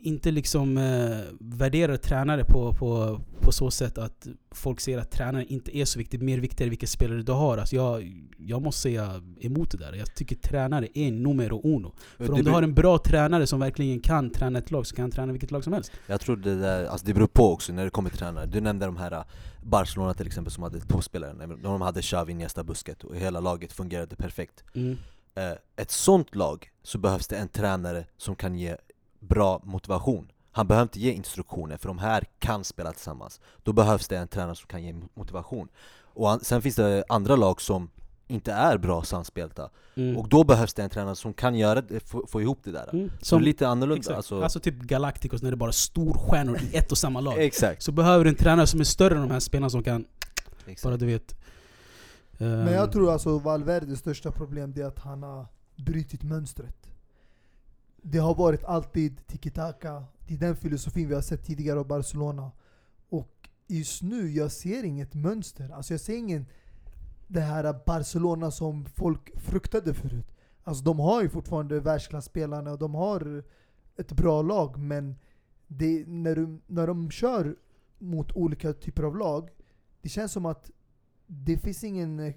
inte liksom eh, värderar tränare på, på, på så sätt att folk säger att tränare inte är så viktigt, mer viktigare vilka spelare du har. Alltså jag, jag måste säga emot det där. Jag tycker tränare är numero uno. För om du har en bra tränare som verkligen kan träna ett lag så kan han träna vilket lag som helst. Jag tror det där, alltså det beror på också när det kommer till tränare. Du nämnde de här uh, Barcelona till exempel som hade två spelare, när de hade Xavi, Iniesta, Busquets och hela laget fungerade perfekt. Mm. Eh, ett sånt lag så behövs det en tränare som kan ge bra motivation. Han behöver inte ge instruktioner för de här kan spela tillsammans. Då behövs det en tränare som kan ge motivation. Och an- sen finns det andra lag som inte är bra samspelta. Mm. Och då behövs det en tränare som kan göra det, få, få ihop det där. Mm. Så Som, lite annorlunda. exakt. Alltså, Alltså, typ Galacticos när det bara är storstjärnor i ett och samma lag. exakt. Så behöver du en tränare som är större än de här spelarna som kan, exakt. bara du vet. Men ehm, jag tror alltså Valverdes största problem är att han har brutit mönstret. Det har varit alltid tiki-taka. Det är den filosofin vi har sett tidigare av Barcelona. Och just nu, jag ser inget mönster. Alltså jag ser ingen det här Barcelona som folk fruktade förut. Alltså de har ju fortfarande världsklassspelarna och de har ett bra lag men det, när, de, när de kör mot olika typer av lag, det känns som att det finns ingen eh,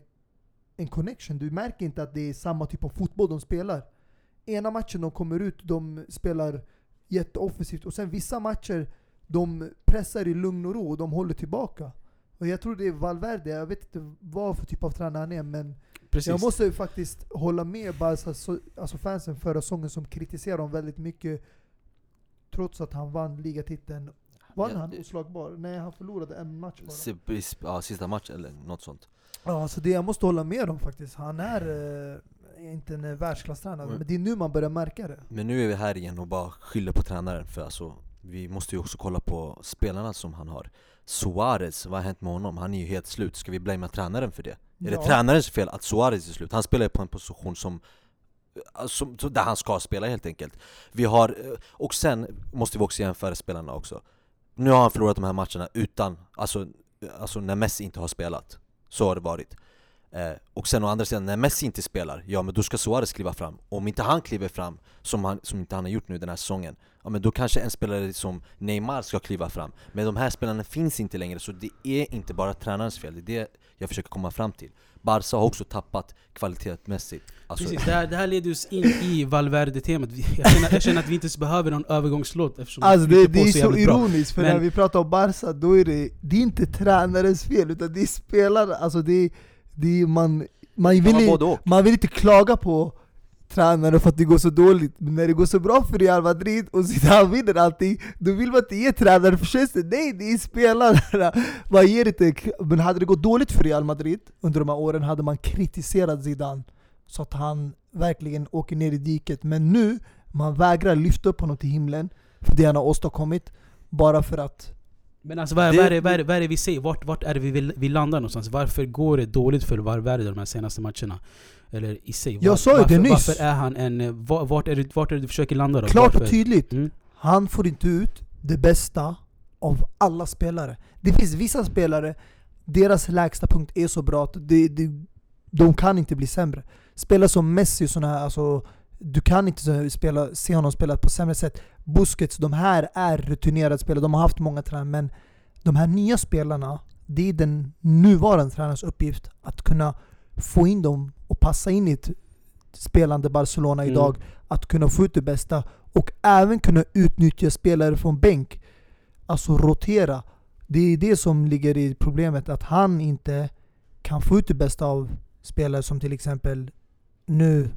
en connection. Du märker inte att det är samma typ av fotboll de spelar ena matchen de kommer ut, de spelar jätteoffensivt och sen vissa matcher de pressar i lugn och ro och de håller tillbaka. Och jag tror det är Valverde, jag vet inte vad för typ av tränare han är men Precis. jag måste ju faktiskt hålla med Barca, så- alltså fansen förra säsongen som kritiserar dem väldigt mycket trots att han vann ligatiteln. Vann Ja, han oslagbar? Nej han förlorade en match bara. Ja, sista match eller något sånt. Ja, så det jag måste hålla med om faktiskt. Han är eh, inte en världsklasstränare, Mm. men det är nu man börjar märka det. Men nu är vi här igen och bara skyller på tränaren för alltså Vi måste ju också kolla på spelarna som han har Suarez, vad har hänt med honom? Han är ju helt slut, ska vi blamea tränaren för det? Är det Ja. tränarens fel att Suarez är slut? Han spelar ju på en position som alltså, där han ska spela helt enkelt Vi har, eh, och sen måste vi också jämföra spelarna också Nu har han förlorat de här matcherna utan, alltså, alltså när Messi inte har spelat Så har det varit eh, Och sen å andra sidan, när Messi inte spelar, ja men då ska Suarez kliva fram Om inte han kliver fram, som, han, som inte han har gjort nu den här säsongen Ja men då kanske en spelare som Neymar ska kliva fram Men de här spelarna finns inte längre, så det är inte bara tränarens fel Det är det jag försöker komma fram till Barca har också tappat kvalitetsmässigt alltså, Precis, det här, det här leder oss in i Valverde-temat. Jag känner, jag känner att vi inte ens behöver någon övergångslåt eftersom Alltså vi det, det är så bra. ironiskt, för Men- när vi pratar om Barca, då är det, det är inte tränarens fel, utan det är spelarna. Alltså det, är- det är, man, man, vill, och. man vill inte klaga på tränare för att det går så dåligt, men när det går så bra för Real Madrid och Zidane vinner allting, då vill man inte ge tränare förtjänsten. Nej, det är spelarna! Man ger inte, men hade det gått dåligt för Real Madrid under de här åren hade man kritiserat Zidane så att han verkligen åker ner i diket. Men nu, man vägrar lyfta upp honom till himlen för det han har åstadkommit, bara för att Men alltså vad, Det- vad, är det, vad, är det, vad är det vi säger? Vart, vart är det vi, vill, vi landar någonstans? Varför går det dåligt för Valverde de här senaste matcherna? Eller i sig? Jag Var- sa ju det varför, nyss. Varför är han en... eh, va- Vart är det, vart är det du försöker landa då? klart och tydligt, Mm. han får inte ut det bästa av alla spelare. Det finns vissa spelare, deras lägsta punkt är så bra att det, det, de kan inte bli sämre. Spelare som Messi och såna här, alltså, du kan inte spela, se honom spela på sämre sätt. Busquets, de här är rutinerade spelare, de har haft många tränare, men de här nya spelarna, det är den nuvarande tränarens uppgift att kunna få in dem och passa in i ett spelande Barcelona Mm. idag. Att kunna få ut det bästa och även kunna utnyttja spelare från bänk. Alltså rotera. Det är det som ligger i problemet, att han inte kan få ut det bästa av spelare som till exempel nu,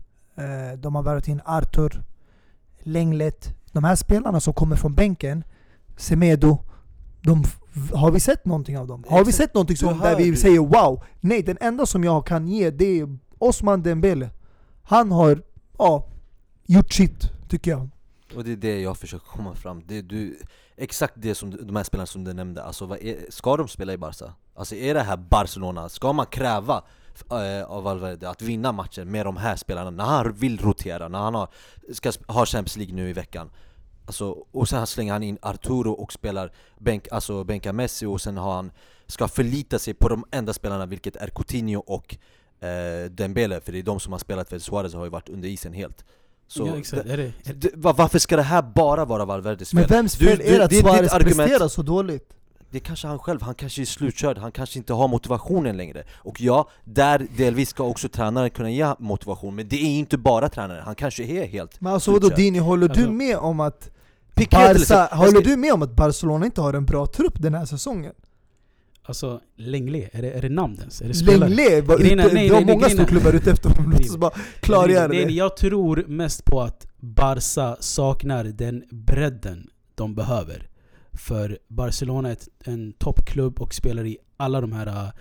de har värvat in Arthur, Lenglet. De här spelarna som kommer från bänken, Semedo, de, har vi sett någonting av dem? Har vi sett någonting som där vi säger wow? Nej, den enda som jag kan ge det är Osman Dembele. Han har, ja, gjort sitt, tycker jag. Och det är det jag försöker komma fram det, du, Exakt det som de här spelarna som du nämnde, alltså vad är, ska de spela i Barca? Alltså är det här Barcelona, ska man kräva eh, av Valverde att vinna matcher med de här spelarna när han vill rotera, när han har, ska ha Champions League nu i veckan? Alltså, och sen slänger han in Arturo och spelar bänk, alltså bänkar Messi och sen har han, ska förlita sig på de enda spelarna vilket är Coutinho och eh, Dembele för det är de som har spelat för Suarez har ju varit under isen helt så ja, exakt. Är det, är det, det, va- varför ska det här bara vara Valverdes fel? Men vems Du- fel du- är det att det är ditt Suarez argument. presterar så dåligt? Det är kanske han själv, han kanske är slutkörd, han kanske inte har motivationen längre Och ja, där delvis ska också tränaren kunna ge motivation Men det är inte bara tränaren, han kanske är helt Men alltså vadå. Dini, håller du Alltså- med om att Piqué Barca, håller du med om att Barcelona inte har en bra trupp den här säsongen? alltså, Lenglet, är det, är det namn ens? Är det spelare? Var Grejen är- ute, nej, det var nej, nej, många storklubbar ute efter honom, låt oss bara klargöra nej, det. Jag tror mest på att Barca saknar den bredden de behöver. För Barcelona är ett, en toppklubb och spelar i alla de här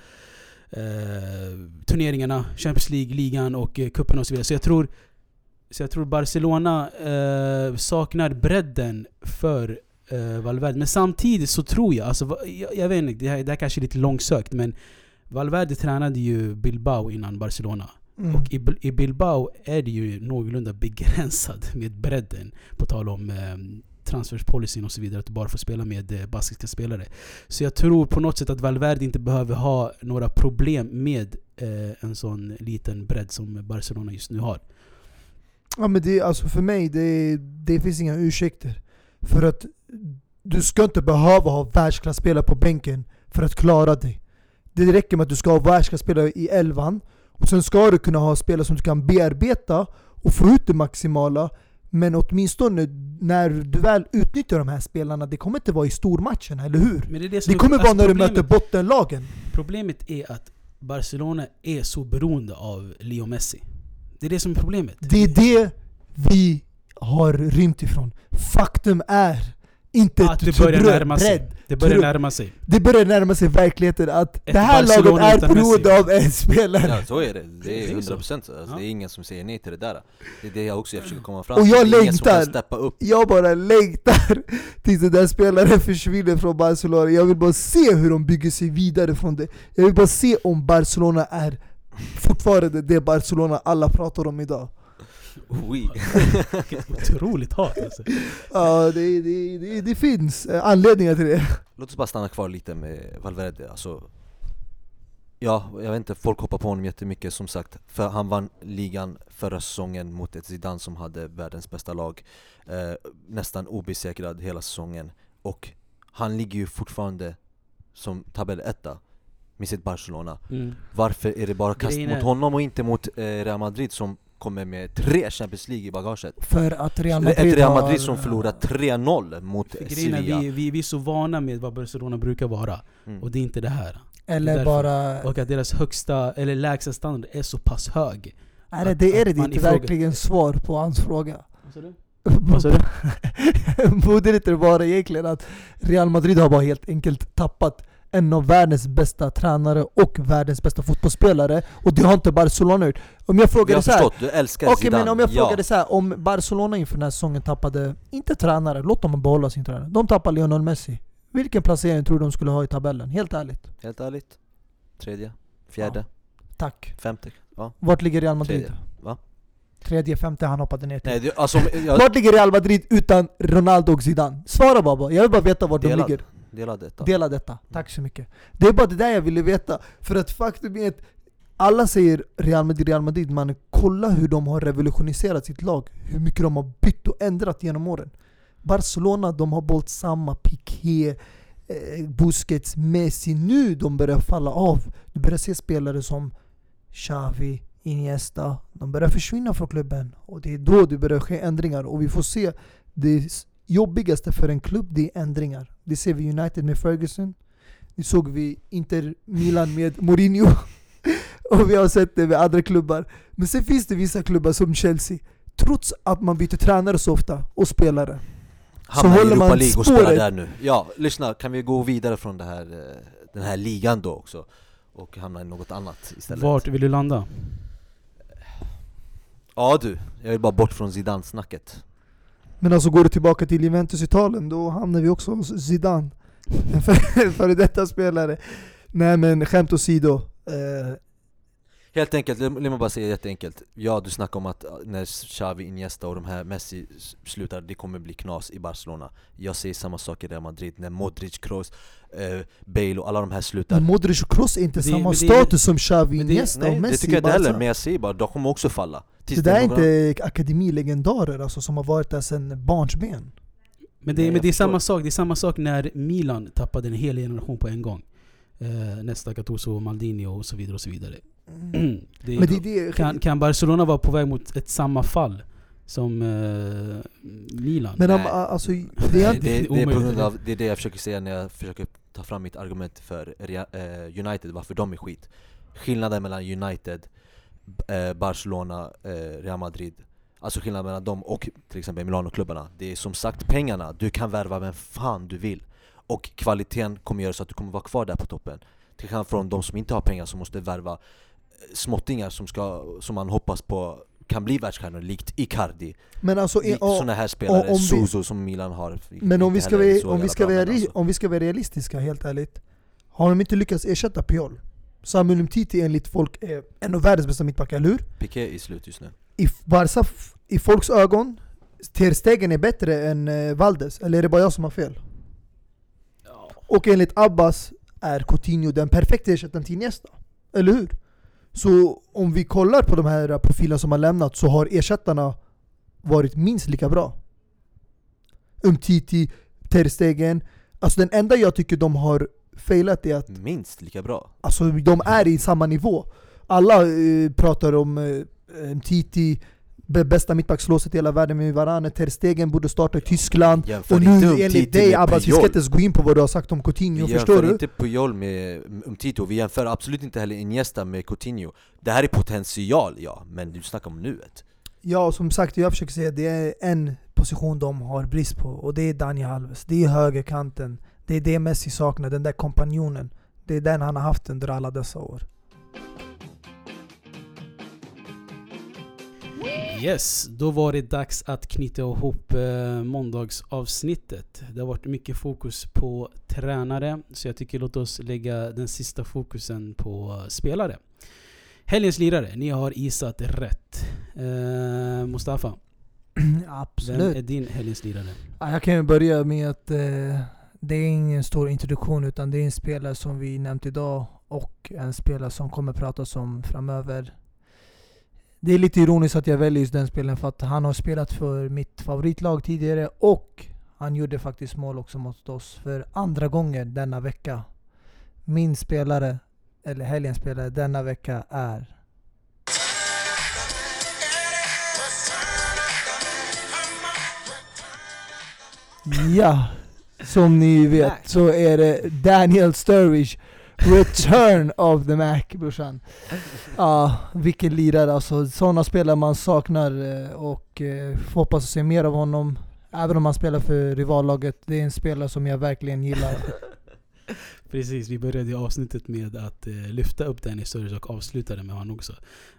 eh, turneringarna. Champions League, ligan och eh, cupen och så vidare. Så jag tror, så jag tror Barcelona eh, saknar bredden för eh, Valverde. Men samtidigt så tror jag, alltså, jag, jag vet inte, det här, det här kanske är lite långsökt men Valverde tränade ju Bilbao innan Barcelona. Mm. Och i, i Bilbao är det ju någorlunda begränsad med bredden. På tal om eh, transferspolicyn och så vidare. Att du bara får spela med eh, baskiska spelare. Så jag tror på något sätt att Valverde inte behöver ha några problem med eh, en sån liten bredd som Barcelona just nu har. Ja men det, alltså för mig, det, det finns inga ursäkter. För att du ska inte behöva ha världsklasspelare på bänken för att klara dig. Det räcker med att du ska ha världsklasspelare i elvan, och sen ska du kunna ha spelare som du kan bearbeta och få ut det maximala. Men åtminstone när du väl utnyttjar de här spelarna, det kommer inte vara i stormatcherna, eller hur? Men det, är det, Det är- kommer vara alltså när du möter bottenlagen. Problemet är att Barcelona är så beroende av Leo Messi. Det är det som är problemet. Det är det vi har rymt ifrån. Faktum är inte Att det börjar närma sig. Det börjar närma sig. Det börjar närma sig verkligheten att Ett det här Barcelona laget är beroende av en spelare. Ja så är det, det är är så. 100% alltså, Ja. det är ingen som säger nej till det där Det är det jag också försöker komma fram Och till, jag det är ingen som kan längtar. steppa upp Jag bara längtar tills den där spelaren försvinner från Barcelona. Jag vill bara se hur de bygger sig vidare från det. Jag vill bara se om Barcelona är fortfarande det Barcelona alla pratar om idag. Oui. Otroligt hat alltså. Ja, det, det, det, det finns eh, anledningar till det. Låt oss bara stanna kvar lite med Valverde, alltså Ja, jag vet inte, folk hoppar på honom jättemycket som sagt För han vann ligan förra säsongen mot ett Zidane som hade världens bästa lag eh, Nästan obesegrad hela säsongen Och han ligger ju fortfarande som tabelletta med sitt Barcelona Mm. Varför är det bara kast mot honom och inte mot eh, Real Madrid som kommer med tre Champions League i bagaget? För att Real Madrid, Ett Real Madrid som förlorar 3-0 mot Sevilla vi, vi, vi är så vana med vad Barcelona brukar vara. Mm. Och det är inte det här. Eller därför. bara... Och att deras högsta, eller lägsta standard är så pass hög. Är det, det är det att inte verkligen svar på hans fråga? Vad sa du? Vad sa du? Borde det inte vara egentligen att Real Madrid har bara helt enkelt tappat en av världens bästa tränare och världens bästa fotbollsspelare och det har inte Barcelona gjort. Om jag Jag frågade har så här, förstått, du älskar Okej Zidane, men om jag ja. frågade så här, om Barcelona inför den här säsongen tappade, inte tränare, låt dem behålla sin tränare. De tappar Lionel Messi. Vilken placering tror du de skulle ha i tabellen? Helt ärligt. Helt ärligt, tredje, fjärde, Tack. femte, ja Vart ligger Real Madrid? Tredje, va? Tredje, femte, han hoppade ner till. Nej det, alltså jag Vart ligger Real Madrid utan Ronaldo och Zidane? Svara bara, jag vill bara veta vart de Delad. ligger. Dela detta Dela detta. Tack så mycket. Det är bara det där jag ville veta. För att faktum är att alla säger Real Madrid, Real Madrid, men kolla hur de har revolutioniserat sitt lag. Hur mycket de har bytt och ändrat genom åren. Barcelona, de har bollt samma Piqué, eh, Busquets, Messi. Nu de börjar falla av. Du börjar se spelare som Xavi, Iniesta. De börjar försvinna från klubben. Och det är då det börjar ske ändringar. Och vi får se det jobbigaste för en klubb, det är ändringar. Det ser vi United med Ferguson. Det såg vi Inter Milan med Mourinho. och vi har sett det med andra klubbar. Men sen finns det vissa klubbar som Chelsea. Trots att man byter tränare så ofta och spelare. Hamnar i håller Europa man League och spelar där nu Ja, lyssna, kan vi gå vidare från det här, eh, den här ligan då också? Och hamna i något annat istället Vart vill du landa? Ja du, jag vill bara bort från Zidane-snacket Men alltså går du tillbaka till Juventus-Italien, då hamnar vi också hos Zidane. En före detta spelare. Nej men skämt åsido. Eh, Helt enkelt, låt mig bara säga jätteenkelt Ja, du snackar om att eh, när Xavi, Iniesta och de här Messi slutar, det kommer bli knas i Barcelona Jag säger samma sak i Real Madrid, när Modric, Kroos, eh, Bale och alla de här slutar men Modric och Kroos är inte Det- samma det- status som Xavi, det- Iniesta Nej, och Messi det tycker jag inte heller, men jag säger bara, de kommer också falla Tills Det där är annan- inte akademilegendarer alltså, som har varit där sedan barnsben. Men det, Nej, men det är förstår. samma sak, det är samma sak när Milan tappade en hel generation på en gång. Eh, nästa Gattuso, Maldini och så vidare och så vidare. det är, Mm. Men det är det, kan, kan Barcelona vara på väg mot ett samma fall som eh, Milan? men om, Nej. alltså, det Det, är, det, det, är på omöjligt. grund av, det är det jag försöker säga när jag försöker ta fram mitt argument för eh, United, varför de är skit Skillnaden mellan United, eh, Barcelona, eh, Real Madrid. Alltså skillnaden mellan dem och till exempel Milano-klubbarna. Det är som sagt pengarna, du kan värva vem fan du vill. Och kvaliteten kommer göra så att du kommer vara kvar där på toppen. Till skillnad från de som inte har pengar som måste värva eh, småttingar som, ska, som man hoppas på kan bli världsstjärnor likt Icardi. Men alltså, Likt såna här spelare, om vi- Suso som Milan har. Men om inte vi, ska heller vara, så om, vi jävla ska bra, vara, men rea- alltså. om vi ska vara realistiska helt ärligt. Har de inte lyckats ersätta Piol? Samuel Umtiti enligt folk är en av världens bästa mittbackar, eller hur? Piqué är slut just nu I Barca, i folks ögon, Ter Stegen är bättre än eh, Valdes, eller är det bara jag som har fel? Och enligt Abbas är Coutinho den perfekta ersättaren till Iniesta, eller hur? Så om vi kollar på de här profilerna som har lämnat så har ersättarna varit minst lika bra. Umtiti, Ter Stegen, alltså den enda jag tycker de har failat är att Minst lika bra Alltså de är i samma nivå. Alla eh, pratar om eh, Titi, bästa mittbackslåset i hela världen med Varane. Ter Stegen borde starta i Tyskland. Jämför Och nu enligt dig Abbas, vi ska inte ens gå in på vad du har sagt om Coutinho, Vi förstår jämför du? inte Puyol med Umtito, vi jämför absolut inte heller Iniesta med Coutinho Det här är potential, ja, men du snackar om nuet Ja, och som sagt, jag försöker säga det är en position de har brist på och det är Daniel Alves. Det är högerkanten. Det är det Messi saknar, den där kompanjonen. Det är den han har haft under alla dessa år. Yes, då var det dags att knyta ihop eh, måndagsavsnittet. Det har varit mycket fokus på tränare, så jag tycker låt oss lägga den sista fokusen på spelare. Helgens lirare, ni har isat rätt. Eh, Mustafa, vem Absolut. är din helgens lirare? Ja, jag kan ju börja med att eh, det är ingen stor introduktion utan det är en spelare som vi nämnt idag och en spelare som kommer pratas om framöver. Det är lite ironiskt att jag väljer just den spelaren för att han har spelat för mitt favoritlag tidigare och han gjorde faktiskt mål också mot oss för andra gången denna vecka. Min spelare, eller helgens spelare denna vecka är Ja, som ni vet så är det Daniel Sturridge Return of the Mac brorsan. Ja, vilken lirare alltså. Sådana spelare man saknar eh, och eh, får hoppas se mer av honom. Även om han spelar för rivallaget. Det är en spelare som jag verkligen gillar. Precis, vi började avsnittet med att eh, lyfta upp Danny Sturridge och avslutade med honom också.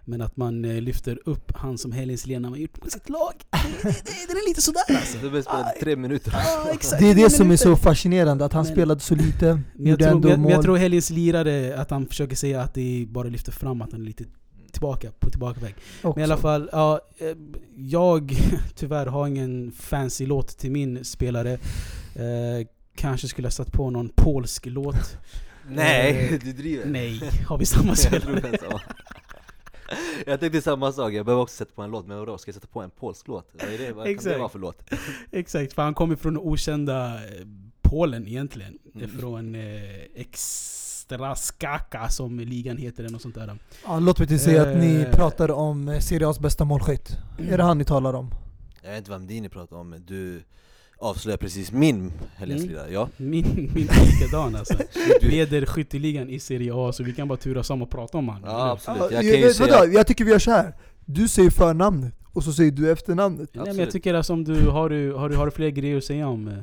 Men att man eh, lyfter upp han som helgens när man gjort mot sitt lag, det, det, det, det är lite sådär alltså. Du spelade tre minuter Ja, exakt. Det är det som är minuter. så fascinerande, att han Men- spelade så lite. Men jag, tror, men, jag tror helgens lirare, att han försöker säga att det bara lyfter fram att han är lite tillbaka, på tillbakaväg. Men i alla fall, ja, eh, jag tyvärr har ingen fancy låt till min spelare. Eh, kanske skulle ha satt på någon polsk låt. Nej, Eh, du driver Nej, har vi samma spelare? det är. Jag tänkte samma sak, jag behöver också sätta på en låt, men vadå? Ska jag sätta på en polsk låt? Vad, är det? Vad kan det Exakt. vara för låt? Exakt, för han kommer från okända eh, Polen egentligen. Mm. Från eh, Ekstraskaka som ligan heter eller något sånt där. Ja, låt mig till säga att ni Eh. pratar om eh, Serie A's bästa målskytt. Är det han ni talar om? Jag vet inte vem din ni pratar om, du avslöjar precis min helgens Mm. lirare, ja Min, min likadan alltså. Du- Leder skytteligan i Serie A, så vi kan bara turas om och prata om honom. Ja absolut, Ja, jag kan ju säga vadå? jag tycker vi gör så här. Du säger förnamnet, och så säger du efternamnet. Nej, men jag tycker alltså om du har, du, har, du, har du fler grejer att säga om... eh,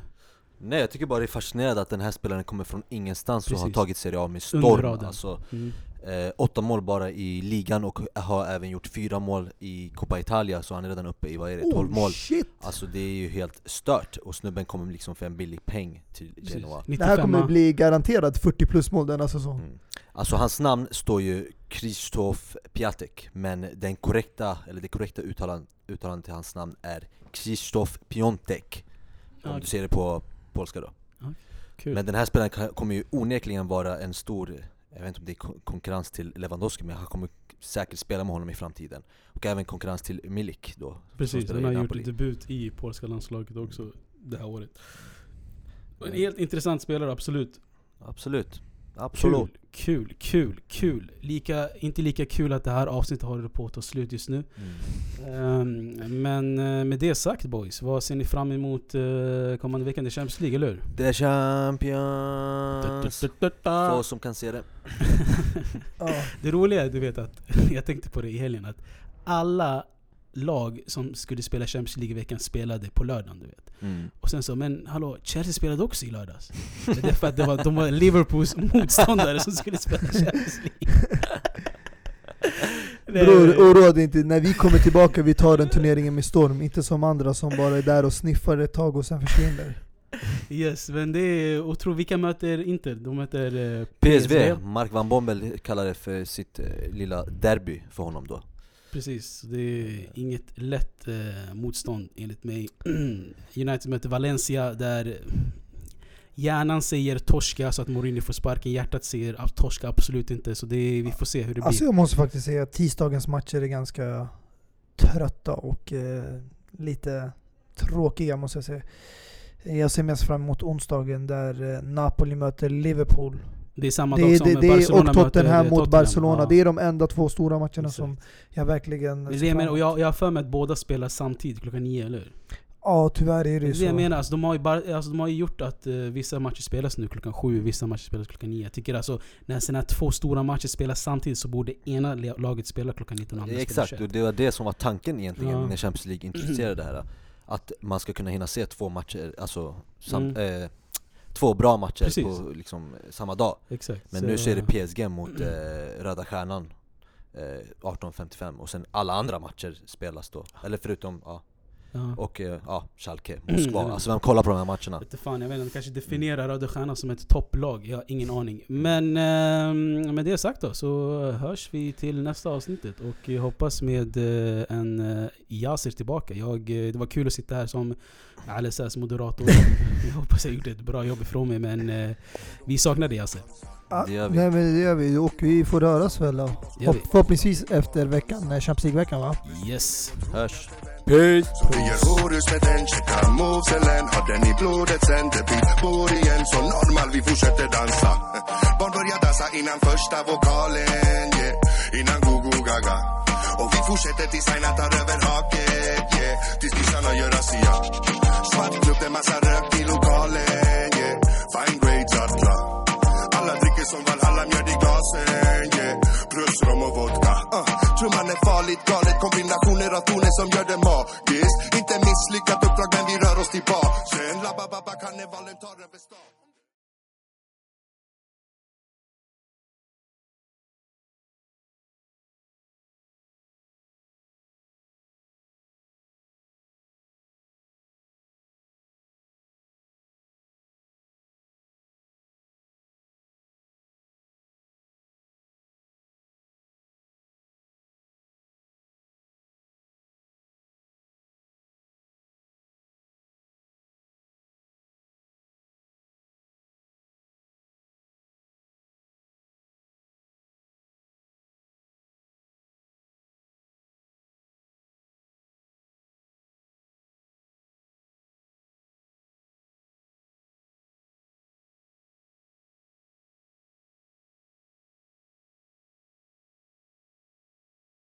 Nej jag tycker bara det är fascinerande att den här spelaren kommer från ingenstans och har Precis. tagit Serie A med Under storm raden. alltså, Mm. Eh, Åtta mål bara i ligan och har även gjort fyra mål i Coppa Italia så han är redan uppe i, vad är det, 12 mål shit! Alltså det är ju helt stört, och snubben kommer liksom för en billig peng till. Genoa Det här kommer 95 bli garanterat 40 plus mål denna säsong. mm. Alltså hans namn står ju Krzysztof Piatek, men den korrekta, eller det korrekta uttalan, uttalandet till hans namn är Krzysztof Piontek Om Ja, du ser det på polska då Kul. Men den här spelaren kommer ju onekligen vara en stor, jag vet inte om det är kon- konkurrens till Lewandowski men han kommer säkert spela med honom i framtiden Och även konkurrens till Milik då Precis, han har gjort debut i polska landslaget också det här året. Och En helt intressant spelare, absolut. Absolut, absolut Kul, kul, kul, kul. Lika, inte lika kul att det här avsnittet håller på att ta slut just nu. mm. Ehm, men eh, med det sagt boys, vad ser ni fram emot uh, kommande veckan? Det är Champions League, eller hur? The Champions För oss som kan se det. Det roliga är, du vet att, jag tänkte på det i helgen, att alla lag som skulle spela Champions League i veckan spelade på lördagen, du vet. mm. Och sen så, men hallå, Chelsea spelade också i lördags. Det är för att det var, de var Liverpools motståndare som skulle spela Champions League. Det är- Bror, oroa dig inte. När vi kommer tillbaka, vi tar den turneringen med storm. Inte som andra som bara är där och sniffar ett tag och sen försvinner. Yes, men det är otroligt. Vilka möter Inter? De möter eh, PSV, Mark van Bommel kallar det för sitt eh, lilla derby för honom då Precis, det är inget lätt eh, motstånd enligt mig. United möter Valencia där hjärnan säger torska så att Mourinho får sparken. Hjärtat säger att torska absolut inte. Så det vi får se hur det Alltså blir. jag måste faktiskt säga att tisdagens matcher är ganska trötta och eh, lite tråkiga måste jag säga. Jag ser mest fram emot onsdagen där eh, Napoli möter Liverpool. Det är samma Det dag som det, det Barcelona och Tottenham mot Barcelona. Ja. Det är de enda två stora matcherna Exakt. som jag verkligen... Det är det jag menar, och jag, jag har för mig att båda spelar samtidigt klockan nio, eller hur? Ja, tyvärr är det Det är ju det jag så. menar, alltså, de, har ju bara, alltså, de har ju gjort att eh, vissa matcher spelas nu klockan sju, vissa matcher spelas klockan nio. Jag tycker alltså, när sina två stora matcher spelas samtidigt så borde ena laget spela klockan 19 och andra spela Exakt, 21. och det var det som var tanken egentligen Ja. när Champions League introducerade det här Att man ska kunna hinna se två matcher, alltså sam, eh, Två bra matcher Precis. på liksom, samma dag. Exakt. Men så, nu så är det PSG mot eh, Röda Stjärnan eh, 18.55 och sen alla andra matcher spelas då. Eller förutom, ja, ja. och eh, ja, Schalke, Moskva Mm. Alltså vem kollar på de här matcherna? Vet fan, jag vet inte, kanske definierar Röda Stjärnan som ett topplag, jag har ingen aning. Men eh, med det sagt då, så hörs vi till nästa avsnittet och jag hoppas med eh, en eh, Yasir tillbaka. Jag, eh, det var kul att sitta här som Alessas moderator. jag hoppas jag gjorde ett bra jobb ifrån mig men eh, vi saknade Yasir. Ja, Det gör vi. Nej men det gör vi, och vi får röras väl då. Hopp- Förhoppningsvis efter veckan, Champions League-veckan va? Yes. Hörs! Peace! Vi gör horus med den, checkar moveselen Har den i blodet sen det blir bor igen Så normal, vi fortsätter dansa Barn börjar dansa innan första vokalen yeah. Innan go-go gaga Och vi fortsätter tills Aina tar över haket yeah. Tills nissarna gör razzia Svart klubb, det massa rök i lokalen yeah. Fine grades alla Alla dricker som Valhalla, mjöd i glasen yeah. Plus rom och vodka uh. Trumman är farligt galet, kombinationer av toner som gör det magiskt. Inte misslyckat uppdrag men vi rör oss tillbaka. Sen la ba ba ba karnevalen tar över